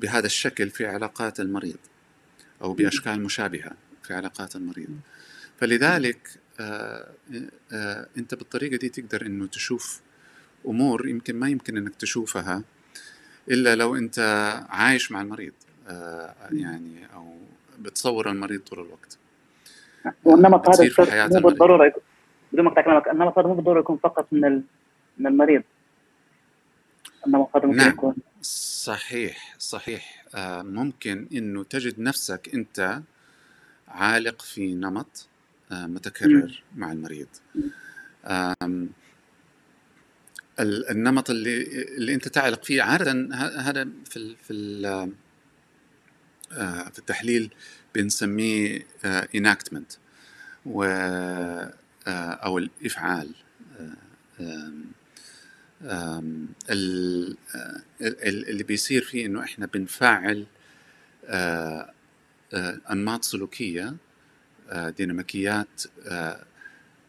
بهذا الشكل في علاقات المريض أو بأشكال مشابهة في علاقات المريض. فلذلك آه، أنت بالطريقة دي تقدر إنه تشوف أمور يمكن ما يمكن إنك تشوفها إلا لو أنت عايش مع المريض. يعني أو بتصور المريض طول الوقت. والنمط هذا مو. بالضرورة يكون بدون ما اقطع كلامك النمط هذا مو بالضرورة يكون فقط من ال... من المريض. النمط هذا ممكن نعم. يكون صحيح صحيح. آه، ممكن إنه تجد نفسك أنت عالق في نمط آه، متكرر مع المريض. ال- النمط اللي اللي أنت تعلق فيه عادة هذا في ال في ال آه، في التحليل بنسميه enactment و آه، أو الإفعال. آه، آم، آم، ال- آه، ال- اللي بيصير فيه إنه إحنا بنفعل آه، آه، أنماط سلوكية آه، ديناميكيات آه،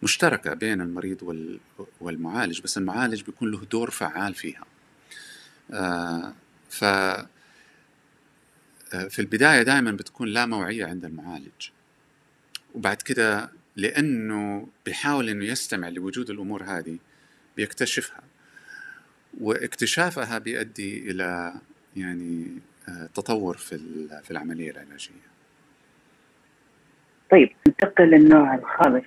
مشتركة بين المريض وال- والمعالج بس المعالج بيكون له دور فعال فيها. آه، ف آه، في البداية دائما بتكون لا موعية عند المعالج. وبعد كده لأنه بيحاول إنه يستمع لوجود الأمور هذه بيكتشفها. واكتشافها بيؤدي إلى يعني آه، تطور في في العملية العلاجية. طيب ننتقل للنوع الخامس.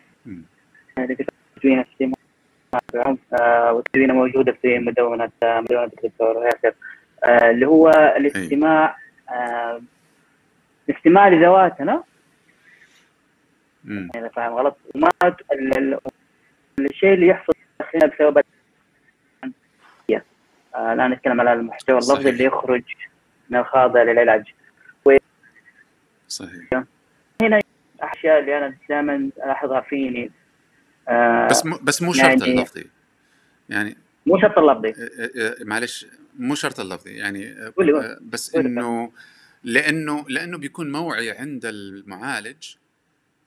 آه، والتدوينة موجودة في مدونة مدونة الدكتور ياسر. آه، اللي هو الاستماع آه، الاستماع لذواتنا. إذا فاهم غلط. وما ت- ال- ال- الشيء اللي يحصل داخلنا بسبب آه، الآن نتكلم على المحتوى اللفظي. اللي يخرج من الخاضع للعلاج. صحيح. الأشياء اللي أنا دائما ألاحظها فيني. آه، بس مو بس مو شرط يعني- اللفظي. يعني مو شرط اللفظي. آه، آه، معلش. مو شرط اللفظي يعني آه، قولي، قولي. بس. إنه لأنه لأنه بيكون موعي عند المعالج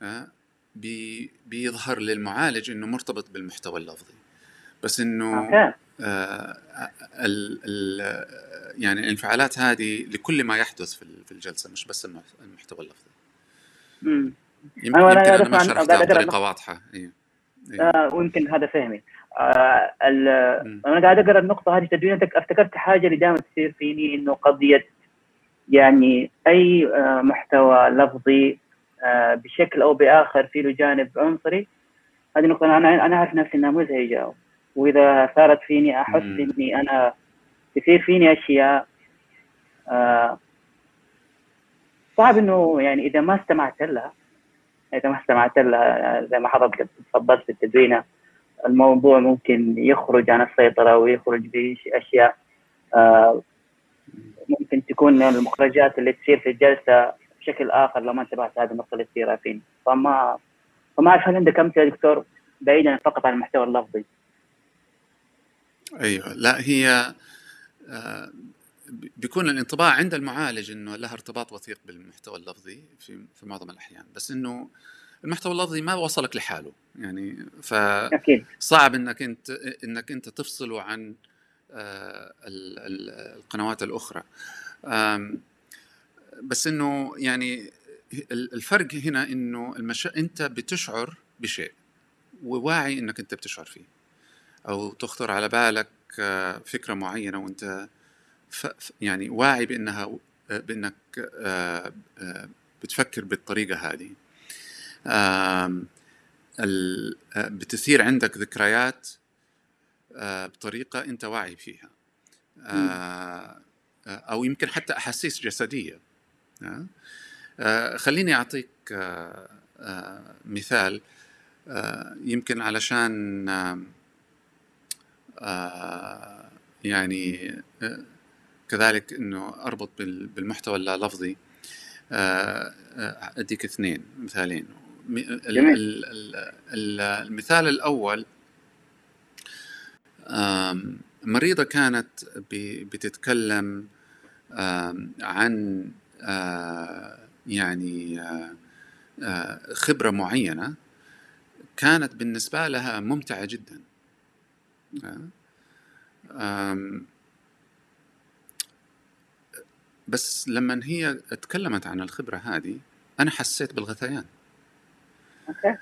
آه، بي بيظهر للمعالج إنه مرتبط بالمحتوى اللفظي بس إنه آه، ال ال يعني الانفعالات هذه لكل ما يحدث في ال- في الجلسة مش بس المح- المحتوى اللفظي. يمكن, أنا- أنا أنا أسمع ما شرحتها بطريقة واضحة أيوه أيوة. آه ويمكن هذا فهمي آه. أنا قاعد أقرأ النقطة هذه تدوينتك أفتكرت حاجة اللي دائما تصير فيني إنه قضية يعني أي آه محتوى لفظي آه بشكل أو بآخر في له جانب عنصري هذه نقطة أنا أنا أعرف نفسي إنها مزعجة وإذا صارت فيني أحس. إني أنا تصير فيني أشياء آه صعب إنه يعني إذا ما استمعت لها إذا ما استمعت لها زي ما حضرتك تفضلت في التدوينة الموضوع ممكن يخرج عن السيطرة ويخرج بأشياء آه ممكن تكون المخرجات اللي تصير في الجلسة بشكل آخر لو ما انتبهت هذه النقطة اللي تصير فيني. فما فما اعرف هل عندك أمثلة يا دكتور بعيدا فقط عن المحتوى اللفظي. أيوه لا هي آه، بيكون الانطباع عند المعالج إنه لها ارتباط وثيق بالمحتوى اللفظي في في معظم الأحيان. بس إنه المحتوى اللفظي ما وصلك لحاله يعني فصعب أكيد. إنك أنت إنك أنت تفصله عن آه، ال- ال- القنوات الأخرى. بس إنه يعني ال- الفرق هنا إنه المشا... أنت بتشعر بشيء وواعي إنك أنت بتشعر فيه أو تخطر على بالك آه، فكرة معينة وأنت ف... ف- يعني واعي بأنها بأنك آه، بتفكر بالطريقة هذه. بتثير عندك ذكريات بطريقة أنت واعي فيها. أو يمكن حتى أحاسيس جسدية. آه، خليني أعطيك مثال. يمكن علشان يعني كذلك إنه أربط بال- بالمحتوى اللافظي آه، أديك اثنين مثالين. المثال الأول آم، مريضة كانت بتتكلم عن يعني خبرة معينة كانت بالنسبة لها ممتعة جدا. آه، بس لما هي تكلمت عن الخبرة هذه أنا حسيت بالغثيان. أوكي.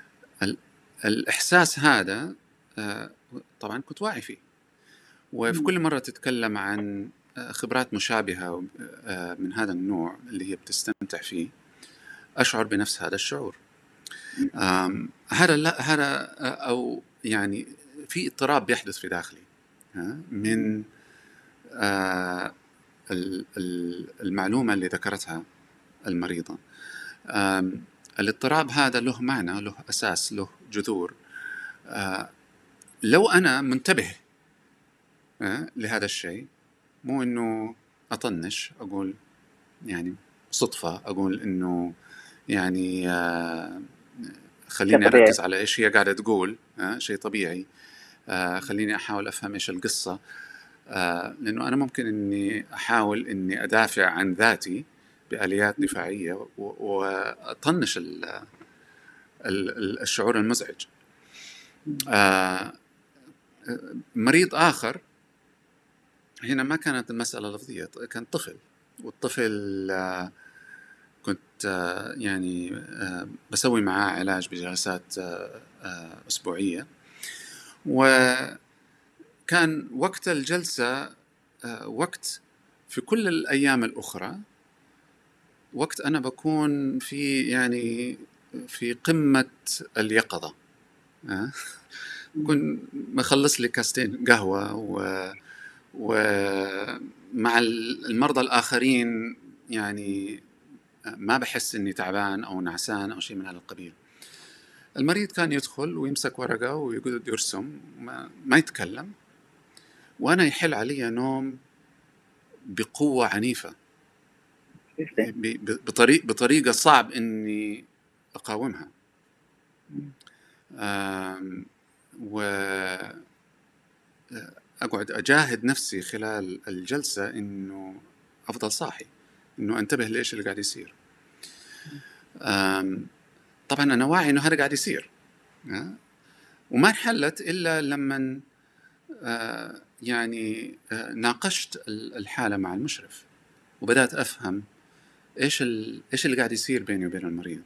الإحساس هذا آه، طبعا كنت واعي فيه. وفي كل مرة تتكلم عن آه، خبرات مشابهة آه، من هذا النوع اللي هي بتستمتع فيه أشعر بنفس هذا الشعور. هذا لا هذا أو يعني في اضطراب بيحدث في داخلي من ال- ال- المعلومة اللي ذكرتها المريضة. آم، الاضطراب هذا له معنى له أساس له جذور. آه، لو أنا منتبه آه، لهذا الشيء مو إنه أطنش أقول يعني صدفة أقول إنه يعني آه، خليني. أركز على إيش هي قاعدة تقول شيء طبيعي. خليني أحاول أفهم إيش القصة. لأنه أنا ممكن إني أحاول إني أدافع عن ذاتي بآليات دفاعية و- وأطنش ال- ال- ال- الشعور المزعج. آه، مريض آخر هنا ما كانت المسألة لفظية كان طفل والطفل آه، كنت آه، يعني بسوي معاه علاج بجلسات أسبوعية. وكان وقت الجلسة آه، وقت في كل الأيام الأخرى وقت أنا بكون في يعني في قمة اليقظة آه، بكون مخلص لي كاستين قهوة و ومع المرضى الآخرين يعني ما بحس إني تعبان أو نعسان أو شيء من هذا القبيل. المريض كان يدخل ويمسك ورقة ويقعد يرسم ما, ما يتكلم وأنا يحل علي نوم بقوة عنيفة. ب- ب- بطريق بطريقة صعب إني أقاومها. آم، و أقعد أجاهد نفسي خلال الجلسة إنه أفضل صاحي إنه أنتبه لإيش اللي قاعد يصير. طبعا أنا واعي إنه هذا قاعد يصير؟ وما انحلت إلا لما آه، يعني آه، ناقشت ال- الحالة مع المشرف وبدأت أفهم إيش ال- إيش اللي قاعد يصير بيني وبين المريض؟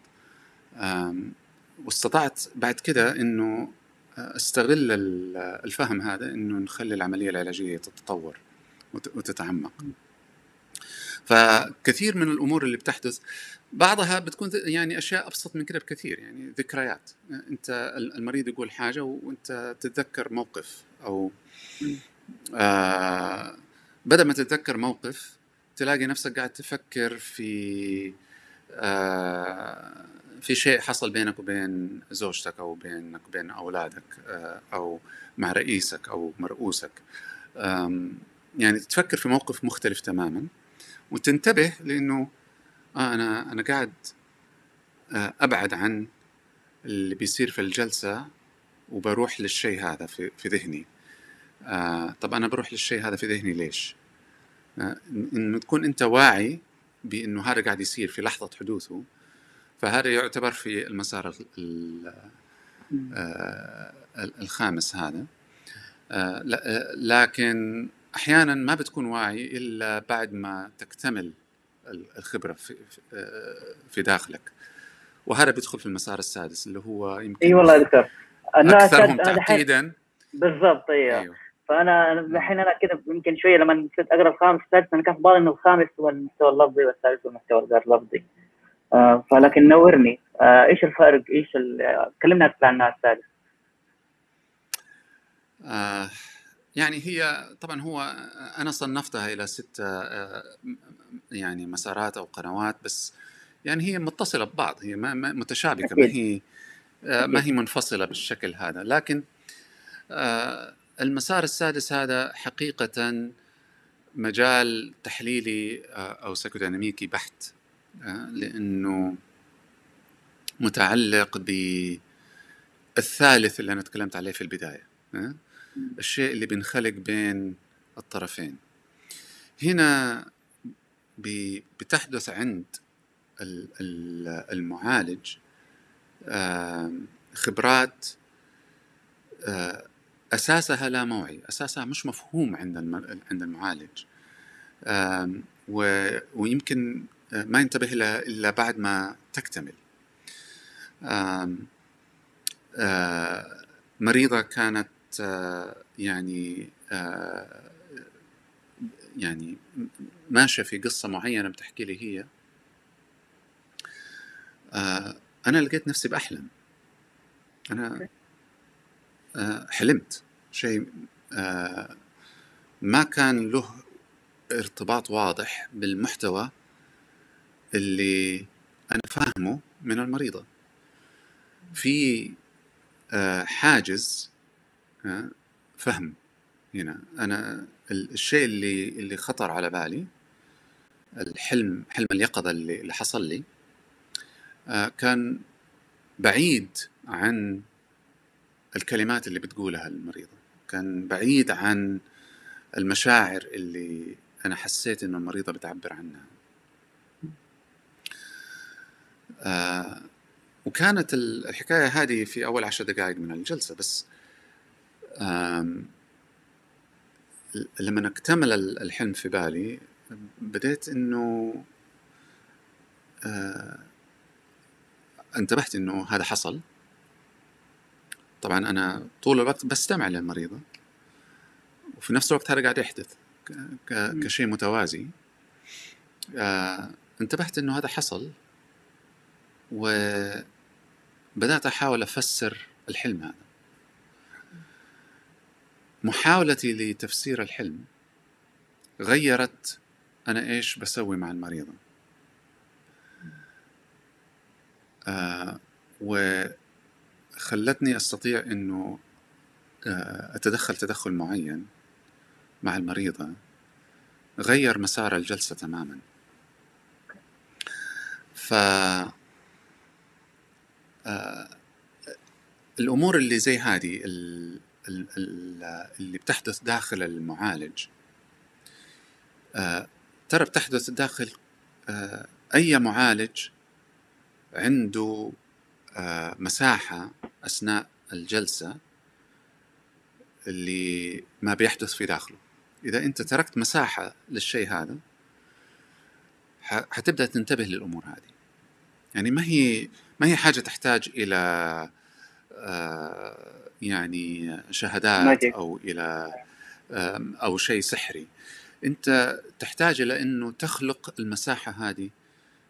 واستطعت بعد كده إنه أستغل ال- الفهم هذا إنه نخلي العملية العلاجية تتطور وت- وتتعمق. فكثير من الأمور اللي بتحدث بعضها بتكون يعني أشياء أبسط من كده بكثير يعني ذكريات. أنت ال- المريض يقول حاجة وأنت تتذكر موقف أو آه بدل ما تتذكر موقف تلاقي نفسك قاعد تفكر في آه في شيء حصل بينك وبين زوجتك أو بينك وبين أولادك آه أو مع رئيسك أو مرؤوسك يعني تفكر في موقف مختلف تماما وتنتبه لأنه آه أنا أنا قاعد آه أبعد عن اللي بيصير في الجلسة وبروح للشيء هذا في في ذهني آه طب أنا بروح للشيء هذا في ذهني ليش؟ آه إنه تكون أنت واعي بإنه هذا قاعد يصير في لحظة حدوثه فهذا يعتبر في المسار ال- ال- آه، الخامس هذا. آه، لكن أحيانا ما بتكون واعي إلا بعد ما تكتمل ال- الخبرة في في- داخلك. وهذا بيدخل في المسار السادس اللي هو يمكن إي والله دكتور. أكثرهم دحين تعقيدا بالضبط أيوه. فأنا الحين أنا كذا يمكن شوية لما كنت أقرأ الخامس والسادس أنا كان في بالي إنه الخامس هو المستوى اللفظي والثالث هو المستوى الغير لفظي. آه فلكن نورني. آه إيش الفرق؟ إيش كلمنا أكثر عن السادس. آه، يعني هي طبعا هو أنا صنفتها إلى ست آه، يعني مسارات أو قنوات بس يعني هي متصلة ببعض هي ما متشابكة ما. هي آه، ما هي منفصلة بالشكل هذا. لكن المسار السادس هذا حقيقة مجال تحليلي آه، أو سيكوديناميكي بحت آه، لأنه متعلق بالثالث اللي أنا تكلمت عليه في البداية آه، الشيء اللي بينخلق بين الطرفين. هنا بتحدث عند ال- ال- المعالج خبرات أساسها لا موعي أساسها مش مفهوم عند عند المعالج. ويمكن آه، ما ينتبه لها الا بعد ما تكتمل. آه، مريضة كانت آه، يعني يعني ماشية في قصة معينة بتحكي لي هي. أنا لقيت نفسي بأحلم. أنا حلمت. شيء ما كان له ارتباط واضح بالمحتوى اللي أنا فاهمه من المريضة. في آه، حاجز آه، فهم هنا. أنا الشيء اللي اللي خطر على بالي الحلم حلم اليقظة اللي, اللي حصل لي آه، كان بعيد عن الكلمات اللي بتقولها المريضة. كان بعيد عن المشاعر اللي أنا حسيت إنه المريضة بتعبر عنها. آه وكانت الحكاية هذه في أول عشر دقائق من الجلسة بس لما اكتمل الحلم في بالي بديت إنه آه انتبهت إنه هذا حصل. طبعا أنا طول الوقت بستمع للمريضة وفي نفس الوقت هذا قاعد يحدث كشيء متوازي. آه انتبهت إنه هذا حصل وبدأت أحاول أفسر الحلم هذا. محاولتي لتفسير الحلم غيرت أنا إيش بسوي مع المريضة. آه وخلتني أستطيع أنه آه أتدخل تدخل معين مع المريضة غير مسار الجلسة تماما. ف آه، الأمور اللي زي هذه اللي بتحدث داخل المعالج آه، ترى بتحدث داخل أي معالج عنده مساحة أثناء الجلسة اللي ما بيحدث في داخله. إذا أنت تركت مساحة للشيء هذا حتبدأ تنتبه للأمور هذه. يعني ما هي ما هي حاجة تحتاج إلى آه، يعني شهادات أو إلى أو شيء سحري. أنت تحتاج إلى أنه تخلق المساحة هذه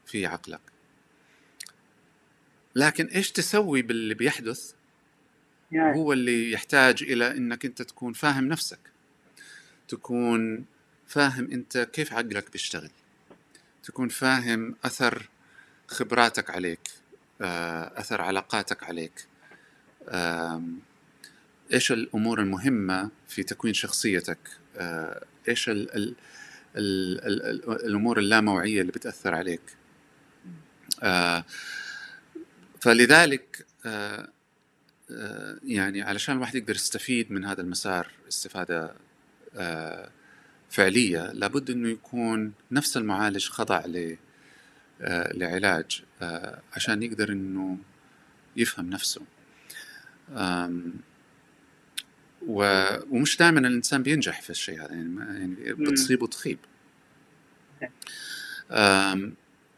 في عقلك. لكن إيش تسوي باللي بيحدث؟ يعني. هو اللي يحتاج إلى أنك أنت تكون فاهم نفسك. تكون فاهم أنت كيف عقلك بيشتغل. تكون فاهم أثر خبراتك عليك آه، أثر علاقاتك عليك. إيش الأمور المهمة في تكوين شخصيتك؟ آه، إيش ال ال ال ال الأمور اللاموعية اللي بتأثر عليك؟ آه، فلذلك يعني علشان الواحد يقدر يستفيد من هذا المسار استفادة فعلية لابد أنه يكون نفس المعالج خضع آه، لعلاج آه، عشان يقدر إنه يفهم نفسه. ومش دائما الإنسان بينجح في الشيء هذا يعني, يعني بتصيب وتخيب.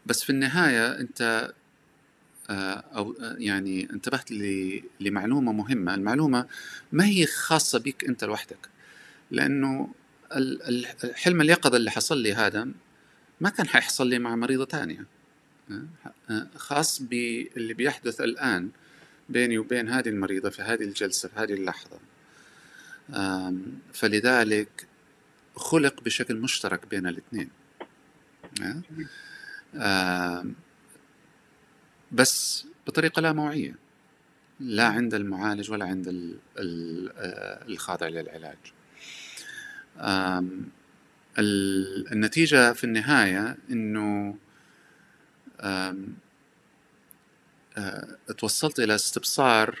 بس في النهاية أنت آه، أو يعني انتبهت لمعلومة مهمة. المعلومة ما هي خاصة بك أنت لوحدك؟ لأنه الحلم اليقظة اللي حصل لي هذا ما كان حيحصل لي مع مريضة تانية خاص باللي بيحدث الآن بيني وبين هذه المريضة في هذه الجلسة في هذه اللحظة. فلذلك خلق بشكل مشترك بين الاثنين. بس بطريقة لا موعية. لا عند المعالج ولا عند الخاضع للعلاج. النتيجة في النهاية إنه توصلت إلى استبصار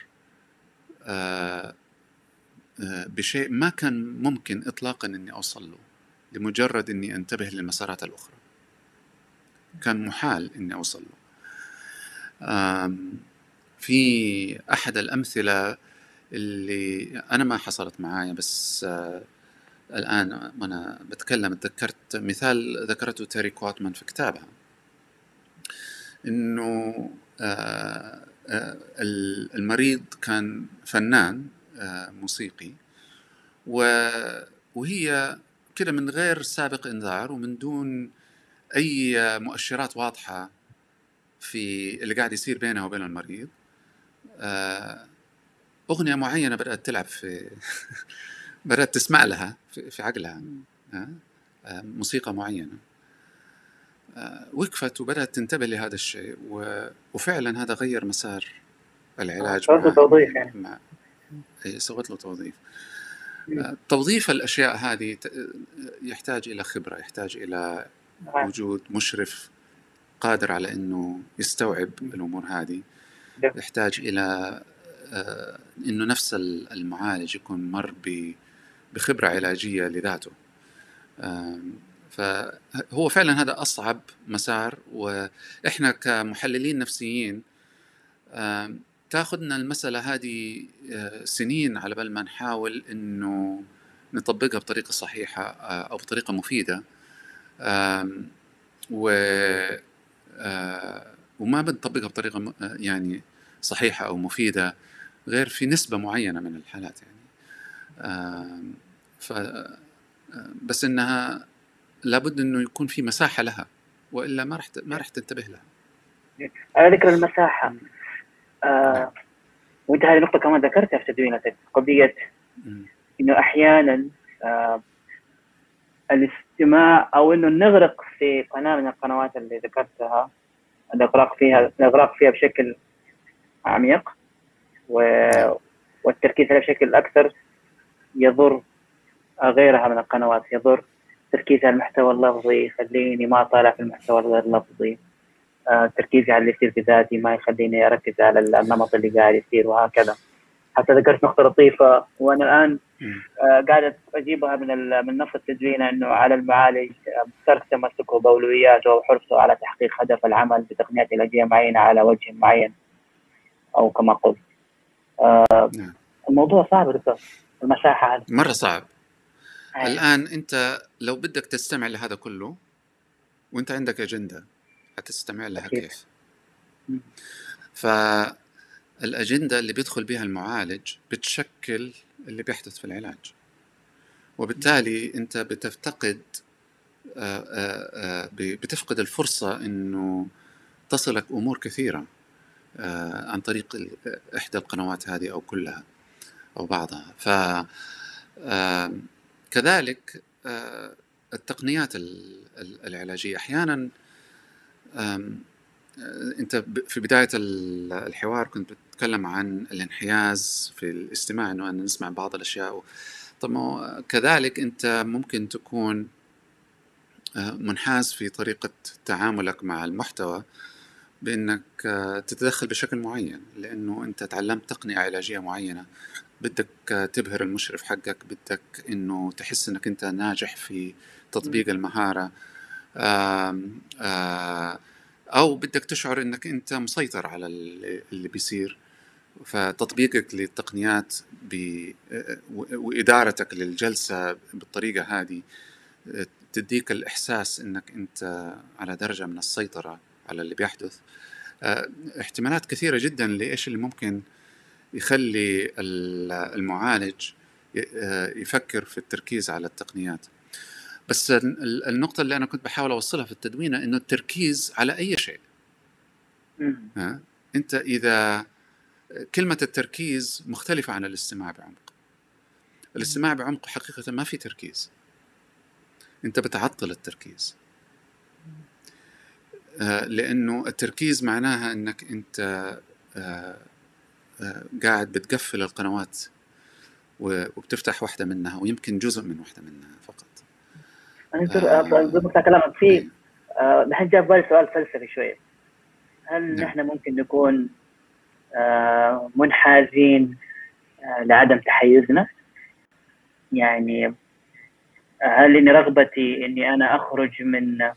بشيء ما كان ممكن إطلاقا إني أوصل له لمجرد إني أنتبه للمسارات الأخرى. كان محال إني أوصل له. في أحد الأمثلة اللي أنا ما حصلت معايا بس الآن وأنا بتكلم تذكرت مثال ذكرته تيري كواتمان في كتابها. إنه آه آه، المريض كان فنان آه، موسيقي وهي كده من غير سابق إنذار ومن دون أي مؤشرات واضحة في اللي قاعد يصير بينها وبين المريض. آه، أغنية معينة بدأت تلعب في بدأت تسمع لها في عقلها. موسيقى معينة. وقفت وبدأت تنتبه لهذا الشيء وفعلا هذا غير مسار العلاج له توظيف يعني. مع... سويت له توظيف توظيف الأشياء هذه يحتاج إلى خبرة يحتاج إلى نعم. وجود مشرف قادر على إنه يستوعب الأمور هذه يحتاج إلى آه، إنه نفس المعالج يكون مر بخبرة علاجية لذاته. فهو فعلا هذا أصعب مسار وإحنا كمحللين نفسيين تاخذنا المسألة هذه آه، سنين على بال ما نحاول إنه نطبقها بطريقة صحيحة آه، أو بطريقة مفيدة. و وما بنطبقها بطريقة يعني صحيحة أو مفيدة غير في نسبة معينة من الحالات يعني. ف بس إنها لابد إنه يكون في مساحة لها وإلا ما راح ما راح تنتبه لها. على ذكر المساحة آه وإنت هذه النقطه كمان ذكرتها في تدوينتك قضية إنه أحيانا آه الاستماع أو إنه نغرق في قناة من القنوات اللي ذكرتها الاغراق فيها الاغراق فيها بشكل عميق و... والتركيز عليها بشكل أكثر يضر غيرها من القنوات يضر تركيزي على المحتوى اللفظي يخليني ما أطالع في المحتوى الغير لفظي آه، تركيزي على اللي يصير في ذاتي ما يخليني أركز على النمط اللي قاعد يصير وهكذا. حتى ذكرت نقطة لطيفة وأنا الآن آه، قاعد أجيبها من من نفس التدوين أنه على المعالج آه، ترك تمسكه بأولوياته وحرصه على تحقيق هدف العمل بتقنيات علاجية معينة على وجه معين أو كما قلت نعم. الموضوع صعب دكتور المساحة هذه مرة صعب أيه. الآن أنت لو بدك تستمع لهذا كله وأنت عندك أجندة حتستمع لها أكيد. كيف فالأجندة اللي بيدخل بها المعالج بتشكل اللي بيحدث في العلاج. وبالتالي أنت بتفتقد آه، آه، آه، بتفقد الفرصة أنه تصلك أمور كثيرة عن طريق إحدى القنوات هذه أو كلها أو بعضها. ف كذلك التقنيات العلاجية. أحيانا انت في بداية الحوار كنت بتتكلم عن الانحياز في الاستماع إنه أن نسمع بعض الأشياء طب كذلك أنت ممكن تكون آه، منحاز في طريقة تعاملك مع المحتوى بأنك آه، تتدخل بشكل معين لأنه أنت تعلمت تقنيه علاجية معينة بدك تبهر المشرف حقك بدك إنه تحس إنك أنت ناجح في تطبيق المهارة. أو بدك تشعر إنك أنت مسيطر على اللي بيصير. فتطبيقك للتقنيات وإدارتك للجلسة بالطريقة هذه تديك الإحساس إنك أنت على درجة من السيطرة على اللي بيحدث. احتمالات كثيرة جدا لإيش اللي ممكن يخلي المعالج يفكر في التركيز على التقنيات. بس النقطة اللي أنا كنت بحاول أوصلها في التدوينة إنه التركيز على أي شيء. ها؟ أنت إذا كلمة التركيز مختلفة عن الاستماع بعمق. الاستماع بعمق حقيقة ما في تركيز. أنت بتعطل التركيز. آه، لأنه التركيز معناها أنك أنت آه، آه، قاعد بتقفل القنوات وبتفتح واحدة منها ويمكن جزء من واحدة منها فقط. أنا ضبط كلامك في الحين جاء بالي سؤال فلسفي شوية هل نعم. نحن ممكن نكون آه، منحازين آه، لعدم تحيزنا؟ يعني هل إني رغبتي إني أنا أخرج من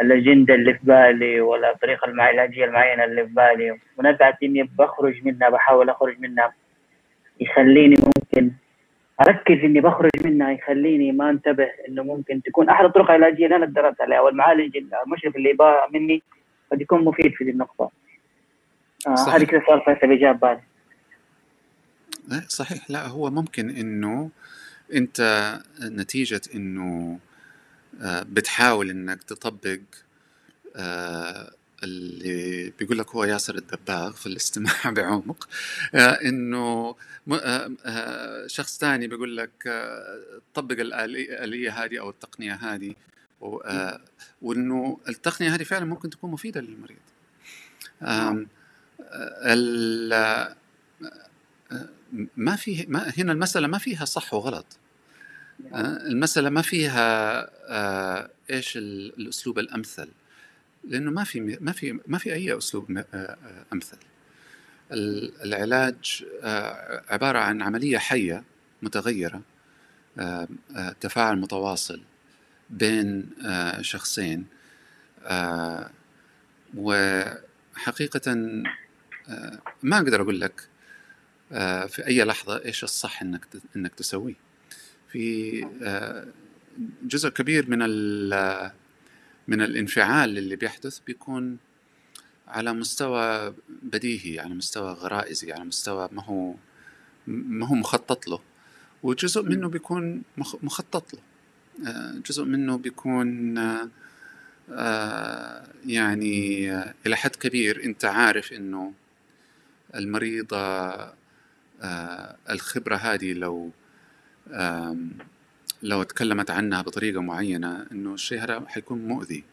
الأجندة اللي في بالي ولا الطريقة العلاجيه المعينة اللي في بالي؟ ونزعه إني بخرج منها بحاول أخرج منها. يخليني ممكن أركز إني بخرج منها يخليني ما انتبه إنه ممكن تكون أحد الطرق العلاجية اللي أنا تدربت عليها والمعالج المشرف اللي يبغى مني قد يكون مفيد في دي النقطة. آه. هذه كذا سؤال فيصل جاب بالي إيه، صحيح. لا هو ممكن إنه أنت نتيجة إنه آه، بتحاول إنك تطبق آه، اللي بيقول لك هو ياسر الدباغ في الاستماع بعمق آه، إنه آه، آه، شخص ثاني بيقول لك طبق الآلية هذه أو التقنية هذه وإنه التقنية هذه فعلا ممكن تكون مفيدة للمريض. آه، ما في ما هنا المسألة ما فيها صح وغلط. آه، المسألة ما فيها إيش ال- الأسلوب الأمثل. لأنه ما في ما في ما في أي أسلوب أمثل. ال- العلاج عبارة عن متغيرة آه، آه، تفاعل متواصل بين شخصين وحقيقة ما أقدر أقول لك في أي لحظة إيش الصح إنك إنك تسويه. في جزء كبير من من الانفعال اللي بيحدث بيكون على مستوى بديهي على مستوى غرائزي على مستوى ما هو ما هو مخطط له. وجزء منه بيكون مخ- مخطط له. آه، جزء منه بيكون آه، يعني إلى حد كبير أنت عارف إنه المريض آه، الخبرة هذه لو لو تكلمت عنها بطريقة معينة إنه الشيء هذا حيكون مؤذي.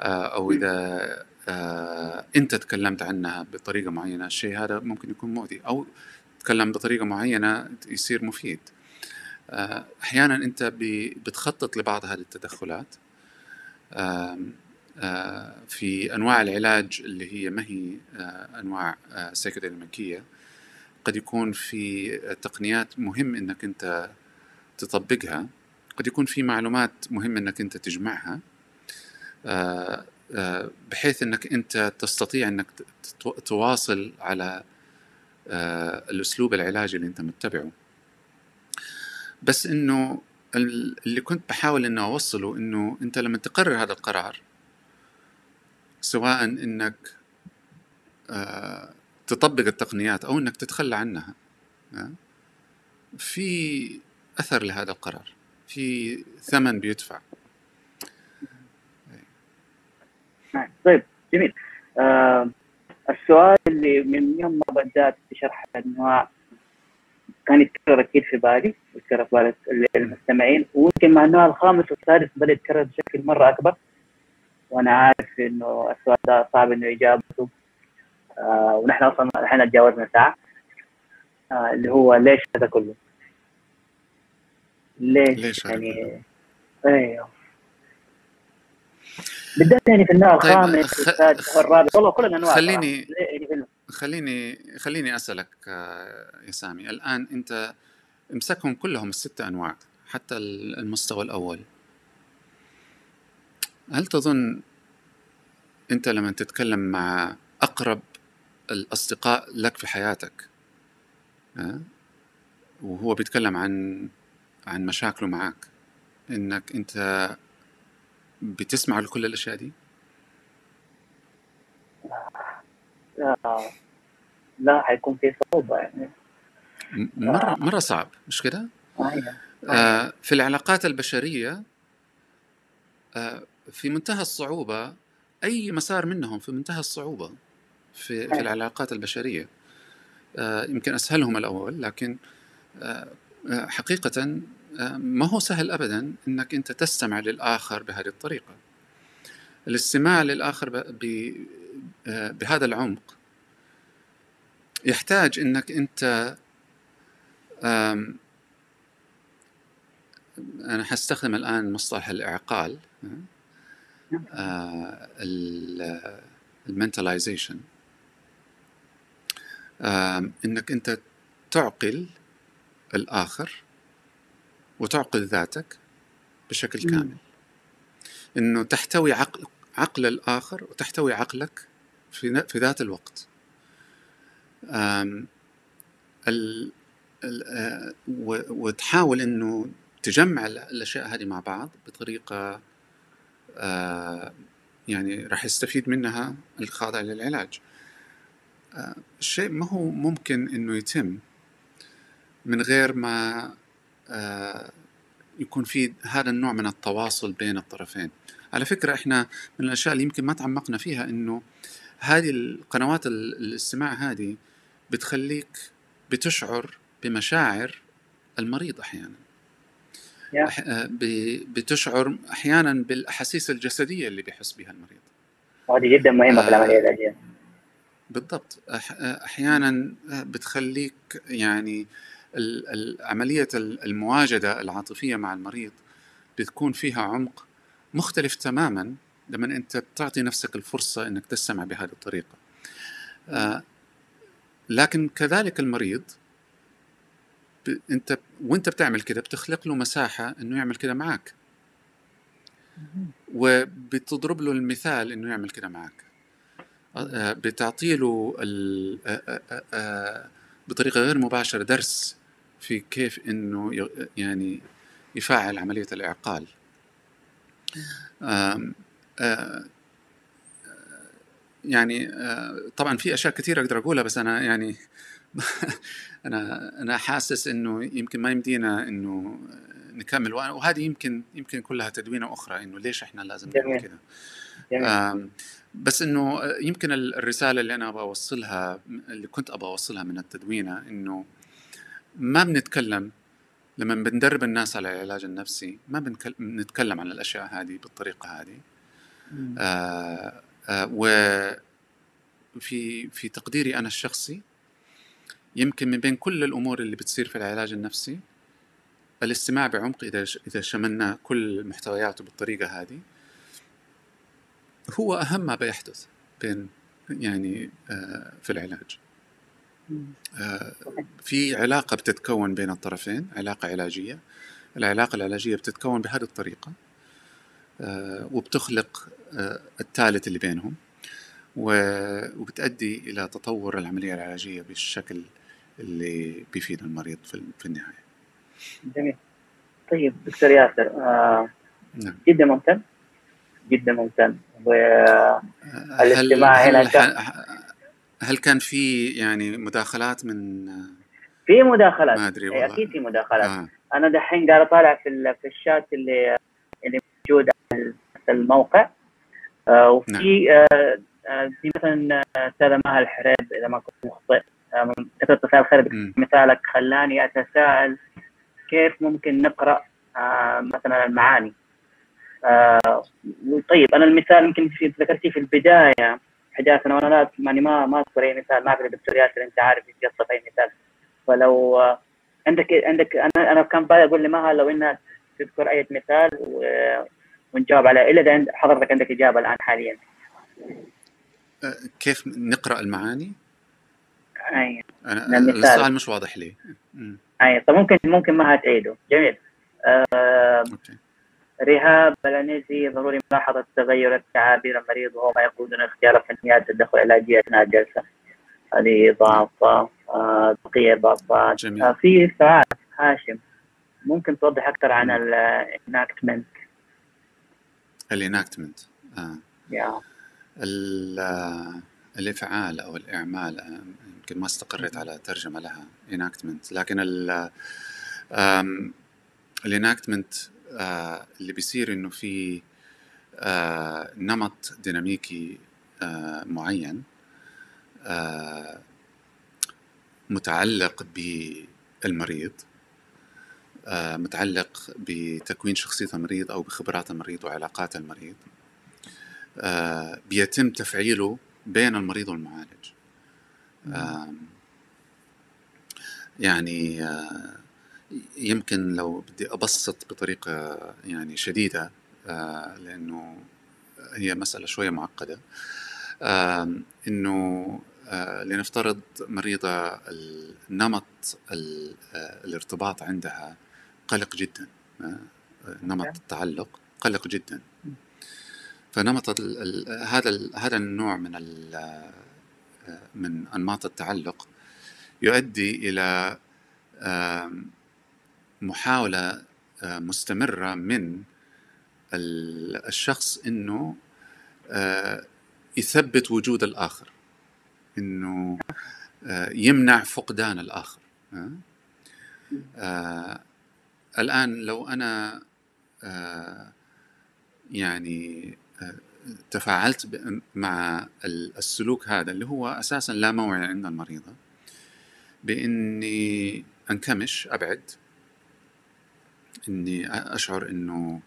آه، أو إذا آه، أنت تكلمت عنها بطريقة معينة الشيء هذا ممكن يكون مؤذي. أو تكلم بطريقة معينة يصير مفيد. آه، أحيانا أنت ب- بتخطط لبعض هذه التدخلات. في أنواع العلاج اللي هي ما هي أنواع آه، سيكوديناميكية قد يكون في تقنيات مهم إنك أنت تطبقها قد يكون في معلومات مهم إنك أنت تجمعها آه، آه، بحيث إنك أنت تستطيع إنك تواصل على آه، الأسلوب العلاجي اللي أنت متبعه. بس إنه ال- اللي كنت بحاول إنه أوصله إنه أنت لما تقرر هذا القرار سواء إنك تطبق التقنيات أو إنك تتخلى عنها في أثر لهذا القرار. في ثمن بيدفع. طيب جميل. آه السؤال اللي من يوم ما بدأت شرح الأنواع كان يتكرر أكيد في بالي يتكرر في بال المستمعين ويمكن مع النوع الخامس والسادس بدأ يتكرر بشكل مرة أكبر وأنا عارف إنه السؤال ده صعب إنه إجابته آه ونحن أصلا الحين تجاوزنا ساعة. آه اللي هو ليش هذا كله؟ ليش, ليش يعني إيوه. بالذات يعني في النوع طيب، الخامس خ- والسادس والرابع. والله كل الانواع خليني- صراحة. يعني خليني خليني أسألك آه، يا سامي. الآن أنت امسكهم كلهم الستة أنواع حتى ال- المستوى الأول. هل تظن أنت لما تتكلم مع أقرب الأصدقاء لك في حياتك ها؟ وهو بيتكلم عن عن مشاكله معك إنك أنت بتسمع لكل الأشياء دي آه، لا حيكون في صعوبة يعني م- مرة مرة صعب مش كده أيوة. آه، في العلاقات البشرية آه، في منتهى الصعوبة أي مسار منهم في منتهى الصعوبة في, في أي. العلاقات البشرية آه، يمكن أسهلهم الأول لكن آه، حقيقة آه، ما هو سهل أبدا أنك أنت تستمع للآخر بهذه الطريقة. الاستماع للآخر آه، بهذا العمق يحتاج أنك أنت أنا حستخدم الآن مصطلح الإعقال المنتاليزيشن إنك أنت تعقل الآخر وتعقل ذاتك بشكل. كامل. إنه تحتوي عقل عقل الآخر وتحتوي عقلك في في ذات الوقت. ال ال- آه، و- وتحاول إنه تجمع ال- الأشياء هذه مع بعض بطريقة آه، يعني راح يستفيد منها الخاضع للعلاج. الشيء ما هو ممكن إنه يتم من غير ما آه، يكون في هذا النوع من التواصل بين الطرفين. على فكرة إحنا من الأشياء اللي يمكن ما تعمقنا فيها إنه هذه القنوات الاستماع هذه بتخليك بتشعر بمشاعر المريض أحيانا. آه، بتشعر أحيانا بالأحاسيس الجسدية اللي بيحس بها المريض. وهذه جدا مهمة في العملية العلاجيه بالضبط. أحيانا بتخليك يعني عملية المواجدة العاطفية مع المريض بتكون فيها عمق مختلف تماما لما أنت بتعطي نفسك الفرصة إنك تستمع بهذه الطريقة. آه، لكن كذلك المريض أنت وأنت بتعمل كده بتخلق له مساحة إنه يعمل كده معك وبتضرب له المثال إنه يعمل كده معك آه، بتعطي له آه، بطريقة غير مباشرة درس في كيف إنه يعني يفعل عملية الإعقال. يعني طبعا في أشياء كثيرة أقدر أقولها بس أنا يعني أنا أنا حاسس إنه يمكن ما يمدينا إنه نكمل وهذه يمكن يمكن كلها تدوينة أخرى إنه ليش إحنا لازم نعمل كذا بس إنه يمكن الرسالة اللي أنا أبغى أوصلها اللي كنت أبغى أوصلها من التدوينة إنه ما بنتكلم لما بندرب الناس على العلاج النفسي ما بنتكلم عن الأشياء هذه بالطريقة هذه. آه آه وفي في تقديري أنا الشخصي يمكن من بين كل الأمور اللي بتصير في العلاج النفسي الاستماع بعمق إذا إذا شملنا كل محتوياته بالطريقة هذه هو أهم ما بيحدث بين يعني آه في العلاج. في علاقة بتتكون بين الطرفين علاقة علاجية العلاقة العلاجية بتتكون بهذه الطريقة آه وبتخلق آه الثالث اللي بينهم وبتؤدي إلى تطور العملية العلاجية بالشكل اللي بيفيد المريض في النهاية. جميل. طيب دكتور ياسر آه نعم. جدا ممتن جدا ممتن والاستماع هل, هل, هل كان في يعني مداخلات من في مداخلات. ما أدري والله. أكيد في مداخلات. آه. أنا دحين قاعد أطالع في في الشات اللي اللي موجود على الموقع. آه وفي نعم. آه آه في مثلا أستاذة مها الحريب إذا ما كنت مخطئ. كتبت رسالة خير مثالك خلاني أتساءل كيف ممكن نقرأ آه مثلا المعاني. آه طيب أنا المثال يمكن ذكرتيه في البداية. حداثنا وأنا لا يعني ما ما أذكر أي مثال. ما أعرف دكتور ياسر أنت عارف يتقصد أي مثال. فلو آه عندك عندك أنا أنا كان بالي أقول لمها لو إنها تذكر أي مثال ونجاوب عليه إلا إذا حضرتك عندك إجابة الآن حاليا. كيف نقرأ المعاني؟ أي. أنا السؤال مش واضح لي. أي. طب ممكن ممكن ما تعيده جميل. آه أوكي. رهاب بلانيزي ضروري ملاحظة تغير تعابير المريض وهو ما يقودون اختيار فنيات التدخل العلاجية أثناء الجلسة هذه ضعفة آه بقية ضعفات جميل. آه في سؤال هاشم ممكن توضح أكثر عن الاناكتمنت الإناكتمنت. آه. yeah. الإفعال أو الإعمال يمكن ما استقريت على ترجمة لها enactment لكن ال الإناكتمنت آه، اللي بيصير إنه في آه، نمط ديناميكي آه، معين متعلق بالمريض متعلق بتكوين شخصية المريض أو بخبرات المريض وعلاقات المريض بيتم تفعيله بين المريض والمعالج. يعني آه، يمكن لو بدي أبسط بطريقة يعني شديدة آه، لأنه هي مسألة شوية معقدة. إنه آه، لنفترض مريضة النمط الارتباط عندها قلق جدا نمط التعلق قلق جدا. فنمط هذا هذا النوع من من أنماط التعلق يؤدي إلى محاولة مستمرة من الشخص إنه يثبت وجود الآخر. إنه آه، يمنع فقدان الآخر آه، آه، الآن لو أنا آه، يعني آه، تفاعلت مع ال- السلوك هذا اللي هو أساسا لا موعي عند المريضة بإني أنكمش أبعد إني أشعر إنه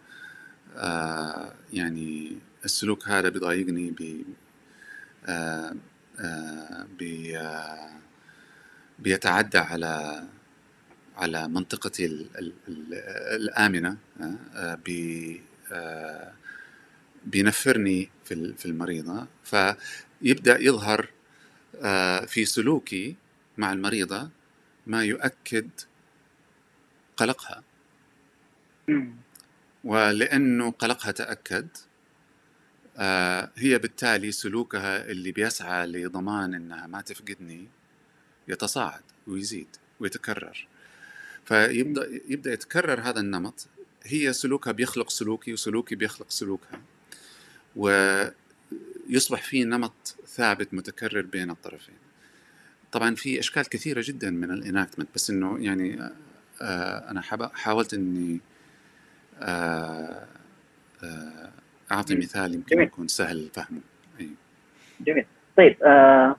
آه يعني السلوك هذا بيضايقني بي آه آه بي آه بيتعدى على على منطقتي ال ال ال الآمنة آه، آه، بي آه، بينفرني في في المريضة فيبدأ يظهر آه، في سلوكي مع المريضة ما يؤكد قلقها. ولأنه قلقها تأكد آه، هي بالتالي سلوكها اللي بيسعى لضمان إنها ما تفقدني يتصاعد ويزيد ويتكرر. فيبدأ يبدأ يتكرر هذا النمط. هي سلوكها بيخلق سلوكي وسلوكي بيخلق سلوكها. ويصبح في نمط ثابت متكرر بين الطرفين. طبعا في أشكال كثيرة جدا من الإناكتمنت بس إنه يعني آه، أنا حاب- حاولت إني آه، آه، أعطي مم. مثال يمكن جميل. يكون سهل فهمه أي. جميل طيب آه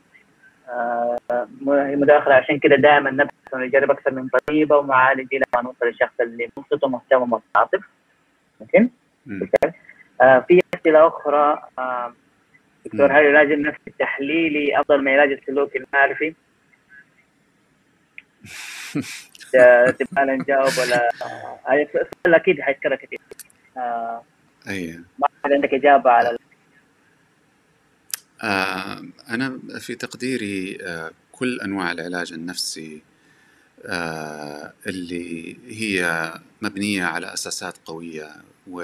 آه م- مداخلة عشان كده دائما نبحث ونجرب أكثر من طريقة ومعالج إلى ما نوصل للشخص اللي منصت ومهتم ومتعاطف ممكن؟ مم. آه في أسئلة أخرى آه دكتور. هل العلاج النفسي التحليلي أفضل من العلاج السلوكي المعرفي؟ ت- تبغى نجاوب ولا؟ هاي السؤال أكيد حيتكرر كثير. آه أي. ما حد عندك إجابة على آه، أنا في تقديري آه، كل أنواع العلاج النفسي آه، اللي هي مبنية على أساسات قوية و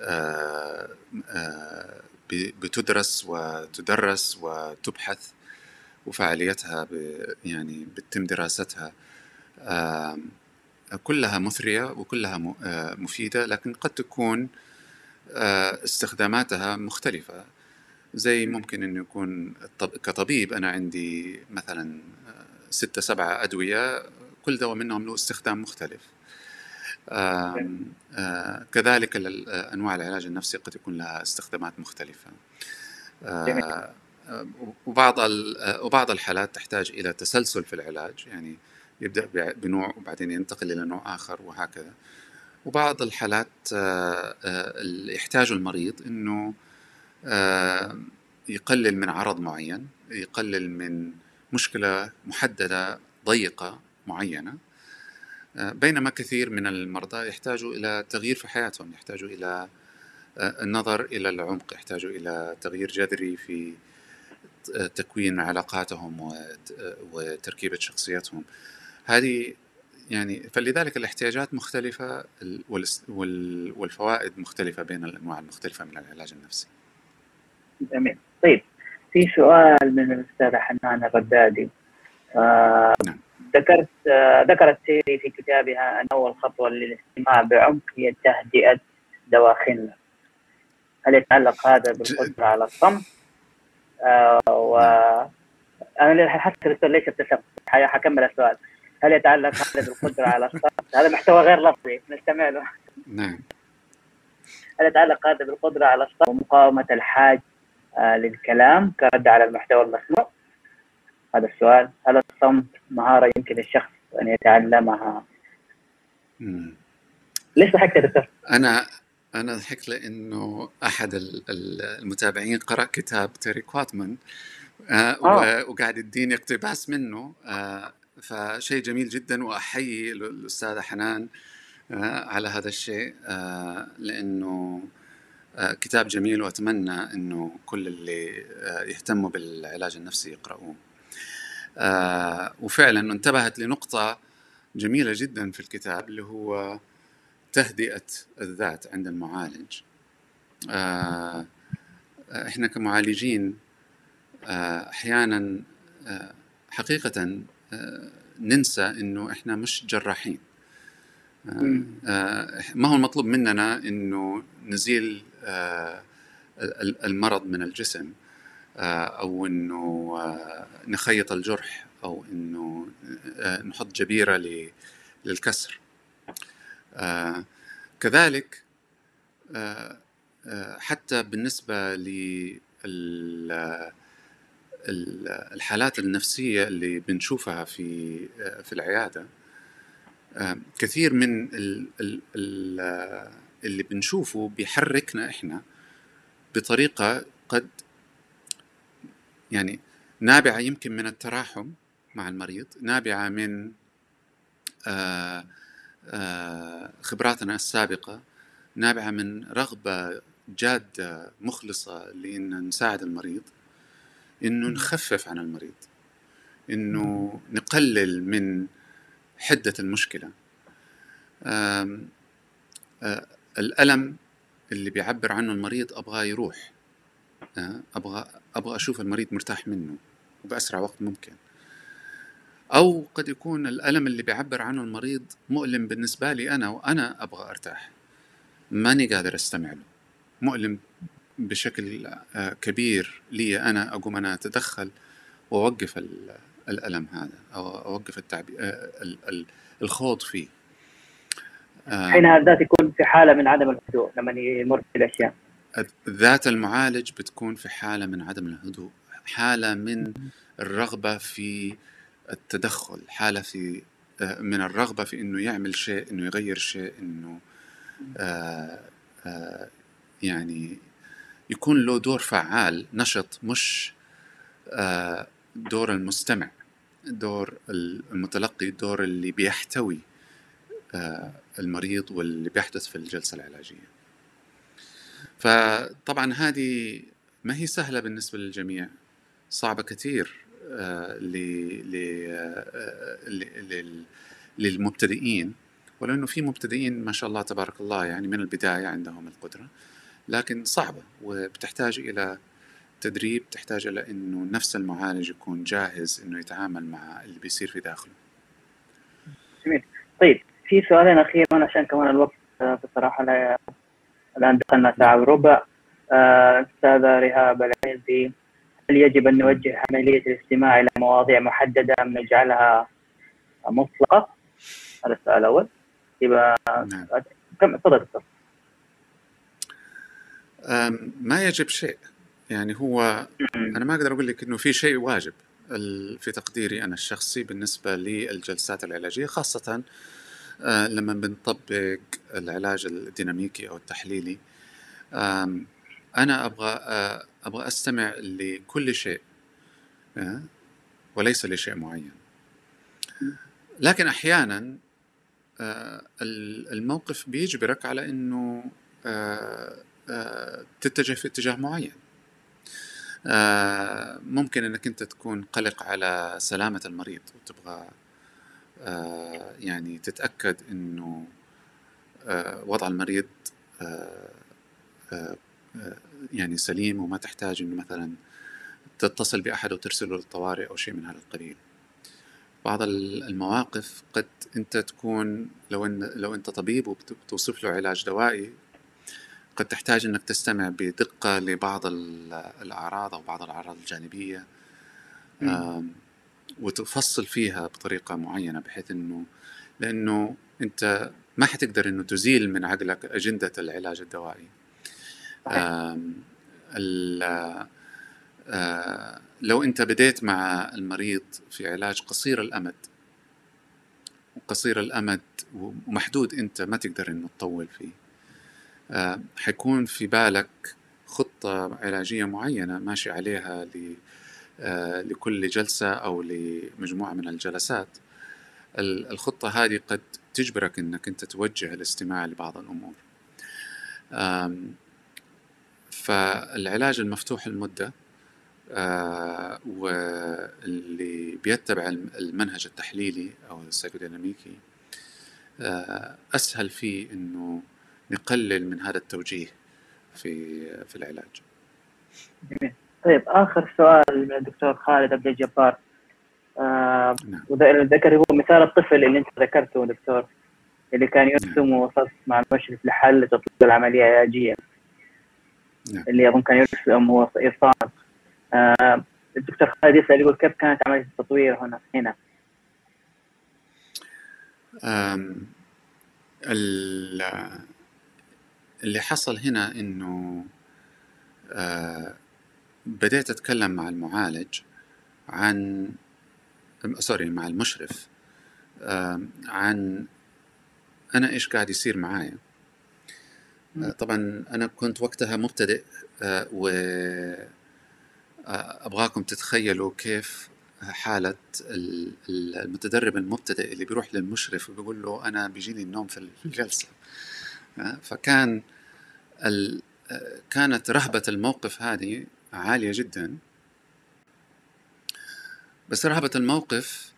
آه، آه، بتدرس وتدرس وتبحث وفعاليتها ب- يعني بتتم دراستها. كلها مثرية وكلها آه، مفيدة لكن قد تكون آه، استخداماتها مختلفة. زي ممكن إنه يكون. كطبيب أنا عندي مثلا آه، ستة سبعة أدوية كل دواء منهم له استخدام مختلف. كذلك أنواع العلاج النفسي قد يكون لها استخدامات مختلفة. وبعض وبعض الحالات تحتاج إلى تسلسل في العلاج يعني يبدأ بنوع وبعدين ينتقل إلى نوع آخر وهكذا. وبعض الحالات آه، آه، اللي يحتاج المريض إنه آه، يقلل من عرض معين يقلل من مشكلة محددة ضيقة معينة. آه، بينما كثير من المرضى يحتاجوا إلى تغيير في حياتهم يحتاجوا آه، النظر إلى العمق يحتاجوا إلى تغيير جذري في تكوين علاقاتهم وت- وتركيبة شخصيتهم. هذه يعني فلذلك الاحتياجات مختلفة والفوائد مختلفة بين الأنواع المختلفة من العلاج النفسي. جميل. طيب في سؤال من الأستاذة حنان الردادي. آه نعم. ذكرت آه ذكرت سيري في كتابها أن أول خطوة للاستماع بعمق هي تهدئة دواخلنا هل يتعلق هذا بالقدرة على الصمت؟ آه و أنا حتى الدكتور ليش ابتسمت ح- حكمل السؤال هل يتعلق هذا بالقدرة على الصمت؟ هذا محتوى غير لفظي نستمع له نعم هل يتعلق هذا بالقدرة على الصمت ومقاومة الحاج آه، للكلام كرد على المحتوى المسموع؟ هذا السؤال هل الصمت مهارة يمكن للشخص أن يتعلمها؟ مم. ليش ضحكت يا دكتور؟ أنا أنا ضحكت لأنه أحد ال- ال- المتابعين قرأ كتاب تيري كواتمان آه، آه. وقاعد يديني اقتباس منه آه، فشيء جميل جدا وأحيي ال- الأستاذة حنان آه، على هذا الشيء آه، لأنه آه، كتاب جميل وأتمنى أنه كل اللي آه، يهتموا بالعلاج النفسي يقرأوه آه، وفعلا انتبهت لنقطة جميلة جدا في الكتاب اللي هو تهدئة الذات عند المعالج. آه، إحنا كمعالجين آه، أحيانا آه، حقيقة آه، ننسى إنه إحنا مش جراحين. ما هو المطلوب مننا إنه نزيل ال- المرض من الجسم أو إنه نخيط الجرح أو إنه نحط جبيرة للكسر. كذلك حتى بالنسبة للحالات النفسية اللي بنشوفها في في العيادة كثير من اللي بنشوفه بيحركنا إحنا بطريقة قد يعني نابعة يمكن من التراحم مع المريض نابعة من آه، آه، خبراتنا السابقة نابعة من رغبة جادة مخلصة لإن نساعد المريض إنه نخفف عن المريض إنه نقلل من حدة المشكلة. آه، الألم اللي بيعبر عنه المريض أبغاه يروح أبغى أبغى أشوف المريض مرتاح منه وباسرع وقت ممكن. أو قد يكون الألم اللي بيعبر عنه المريض مؤلم بالنسبة لي أنا وأنا أبغى أرتاح. ماني قادر أستمع له. مؤلم بشكل آه، كبير لي أنا أقوم أنا أتدخل وأوقف الألم هذا أو أوقف التعبير آه، الخوض فيه. حينها الذات يكون في حالة من عدم الهدوء لما يمر بالاشياء ذات المعالج بتكون في حالة من عدم الهدوء. حالة من الرغبة في التدخل حالة في آه، من الرغبة في إنه يعمل شيء إنه يغير شيء إنه آه، آه، يعني يكون له دور فعال نشط مش دور المستمع دور المتلقي الدور اللي بيحتوي المريض واللي بيحدث في الجلسة العلاجية. فطبعا هذه ما هي سهلة بالنسبة للجميع صعبة كثير. للمبتدئين ولأنه في مبتدئين ما شاء الله تبارك الله يعني من البداية عندهم القدرة لكن صعبة وبتحتاج إلى تدريب تحتاج إلى إنه نفس المعالج يكون جاهز إنه يتعامل مع اللي بيصير في داخله. جميل. طيب في سؤالين أخيرا عشان كمان الوقت آه، بصراحة لا الآن دخلنا ساعة وربع آه، أستاذة رهاب العيزي هل يجب أن نوجه عملية الاستماع إلى مواضيع محددة أم نجعلها مطلقة؟ هذا السؤال الأول. يبقى نعم. كم تفضل دكتور. ما يجب شيء. يعني هو أنا ما أقدر أقول لك إنه في شيء واجب في تقديري أنا الشخصي بالنسبة للجلسات العلاجية خاصة آه، لما بنطبق العلاج الديناميكي أو التحليلي. أنا أبغى آه، أبغى أستمع لكل شيء آه، وليس لشيء معين. لكن أحيانا الموقف بيجبرك على إنه تتجه في اتجاه معين. ممكن إنك أنت تكون قلق على سلامة المريض وتبغى آه، يعني تتأكد إنه آه، وضع المريض آه، يعني سليم وما تحتاج إنه مثلا تتصل بأحد وترسله للطوارئ أو شيء من هذا القبيل. بعض المواقف قد أنت تكون لو إن لو أنت طبيب وبتوصف له علاج دوائي قد تحتاج إنك تستمع بدقة لبعض الأعراض أو بعض الأعراض الجانبية وتفصل فيها بطريقة معينة بحيث إنه لأنه أنت ما حتقدر إنه تزيل من عقلك أجندة العلاج الدوائي. لو انت بديت مع المريض في علاج قصير الأمد قصير الأمد ومحدود انت ما تقدر انه تطول فيه حيكون في بالك خطة علاجية معينة ماشي عليها آه، لكل جلسة أو لمجموعة من الجلسات. الخطة هذه قد تجبرك أنك أنت توجه الاستماع لبعض الأمور. فالعلاج المفتوح المدة آه، واللي بيتبع المنهج التحليلي أو السايكوديناميكي آه، أسهل فيه أنه نقلل من هذا التوجيه في في العلاج. جميل. طيب آخر سؤال من الدكتور خالد عبد الجبار آه نعم. ذكر هو مثال الطفل اللي أنت ذكرته دكتور اللي كان نعم. يرسم ووصف مع المشرف لحل تطبيق العملية العلاجيه نعم. اللي اظن كان يرسم هو إيصال آه، الدكتور خالد يسأل يقول كيف كانت عملية التطوير هنا هنا؟ اللي حصل هنا إنه آه، بديت أتكلم مع المعالج عن سوري مع المشرف آم، عن أنا إيش قاعد يصير معايا آه، طبعا أنا كنت وقتها مبتدئ آه، و آه، أبغاكم تتخيلوا كيف حالة ال- ال- المتدرب المبتدئ اللي بيروح للمشرف وبيقول له أنا بيجيني النوم في الجلسة. آه، فكان ال- آه، كانت رهبة الموقف هذه عالية جدا. بس رهبة الموقف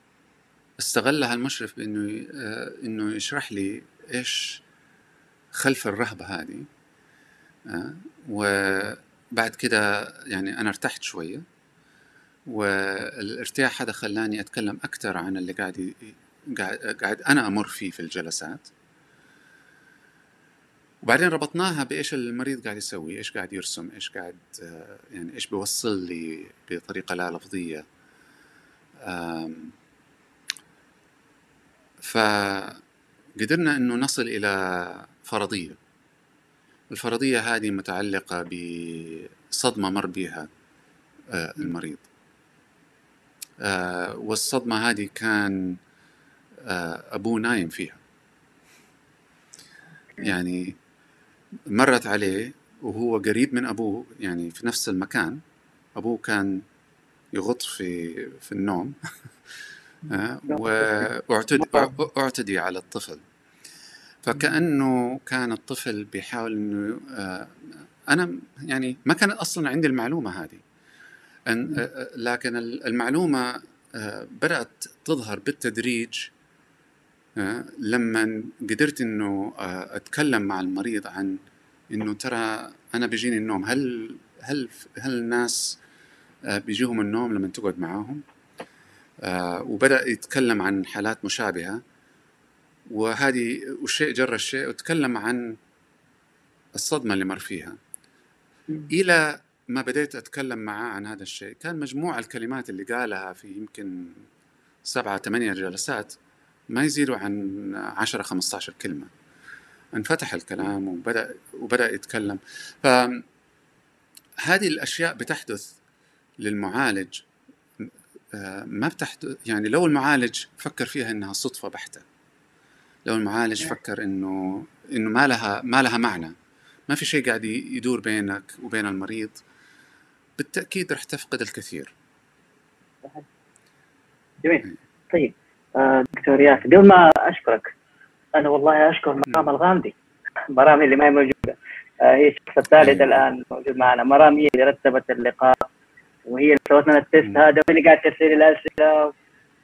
استغلها المشرف بأنه آه، إنه يشرح لي إيش خلف الرهبة هذه آه، وبعد كده يعني أنا ارتحت شوية والارتياح هذا خلاني أتكلم أكثر عن اللي قاعد قاعد أنا أمر فيه في الجلسات. وبعدين ربطناها بإيش المريض قاعد يسوي إيش قاعد يرسم إيش قاعد آه، يعني إيش بيوصل لي بطريقة لا لفظية. آم، فقدرنا إنه نصل إلى فرضية. الفرضية هذه متعلقة بصدمة مر بها آه، المريض. آه، والصدمة هذه كان آه، أبوه نايم فيها. يعني مرت عليه وهو قريب من أبوه يعني في نفس المكان. أبوه كان يغط في في النوم. واعتدي أعتدي على الطفل. فكأنه كان الطفل بيحاول إنه آه، أنا يعني ما كان أصلا عندي المعلومة هذه. آه، آه، لكن ال- المعلومة بدأت تظهر بالتدريج لما قدرت إنه أتكلم مع المريض عن إنه ترى أنا بيجيني النوم. هل هل هل الناس بيجيهم النوم لما تقعد معاهم؟ وبدأ يتكلم عن حالات مشابهة. وهذه والشيء جر الشيء وتكلم عن الصدمة اللي مر فيها. إلى ما بديت أتكلم معاه عن هذا الشيء كان مجموع الكلمات اللي قالها في يمكن سبعة ثمانية جلسات ما يزيدوا عن عشرة خمسة عشر كلمة. انفتح الكلام وبدأ وبدأ يتكلم. فهذه الأشياء بتحدث للمعالج. آه، ما بتحدث يعني لو المعالج فكر فيها إنها صدفة بحتة. لو المعالج فكر إنه إنه ما لها ما لها معنى. ما في شيء قاعد يدور بينك وبين المريض. بالتأكيد رح تفقد الكثير. جميل. طيب آه، دكتور ياسر قبل ما أشكرك أنا والله أشكر مرام الغامدي. مرام اللي ما هي موجودة. آه، هي الشخص الثالث أيوة. الآن موجود معنا. مرام هي اللي رتبت اللقاء وهي اللي سوت لنا التست مم. هذا. واللي قاعد ترسل الأسئلة.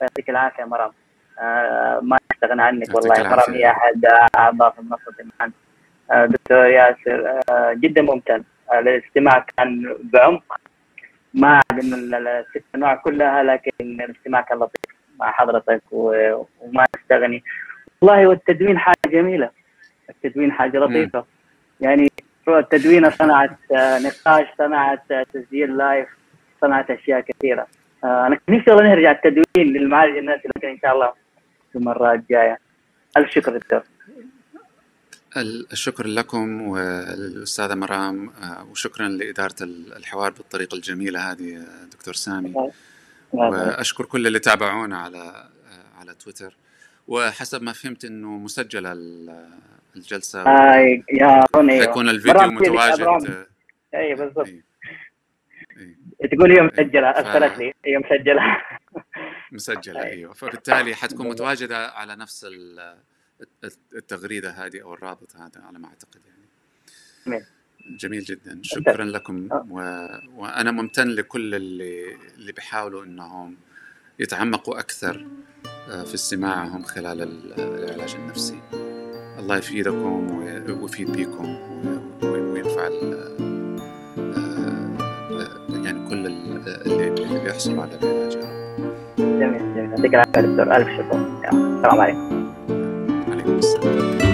يعطيك العافية مرام. آه، ما أستغنى عنك والله. هي احد أعضاء في المنصه معنا آه، دكتور ياسر آه، جدا ممتن آه، الاستماع كان بعمق. ما من ال- الست انواع كلها لكن الاستماع كان لطيف مع حضرتك وما نستغني والله والتدوين حاجة جميلة. التدوين حاجة لطيفة. يعني التدوين صنعت نقاش صنعت تسجيل لايف صنعت أشياء كثيرة. أنا نفسي والله نرجع التدوين للمعالج النفسي لكن إن شاء الله. في المرة الجاية. ألف شكر دكتور. ال- الشكر لكم والأستاذة مرام آه، وشكرا لإدارة ال- الحوار بالطريقة الجميلة هذه آه، دكتور سامي. وأشكر كل اللي تابعونا على آه، على تويتر. وحسب ما فهمت إنه مسجلة ال- الجلسة آه، يا حيكون الفيديو متواجد اي بالضبط. إيه. إيه. تقول هي مسجلة ف- ارسلت لي. هي مسجلة. مسجلة أي. أيوه. فبالتالي حتكون. متواجدة على نفس ال- التغريدة هذه أو الرابط هذا على ما أعتقد يعني. جميل. جميل جدا. شكرا لكم. و... وأنا ممتن لكل اللي اللي بيحاولوا إنهم يتعمقوا أكثر آه، في استماعهم خلال ال- العلاج النفسي. الله يفيدكم وي- ويفيد بيكم وينفع آه، آه، يعني كل ال- اللي بيحصلوا على العلاج. جميل جميل. يعطيك العافية دكتور. ألف شكر. السلام عليكم. عليكم السلام.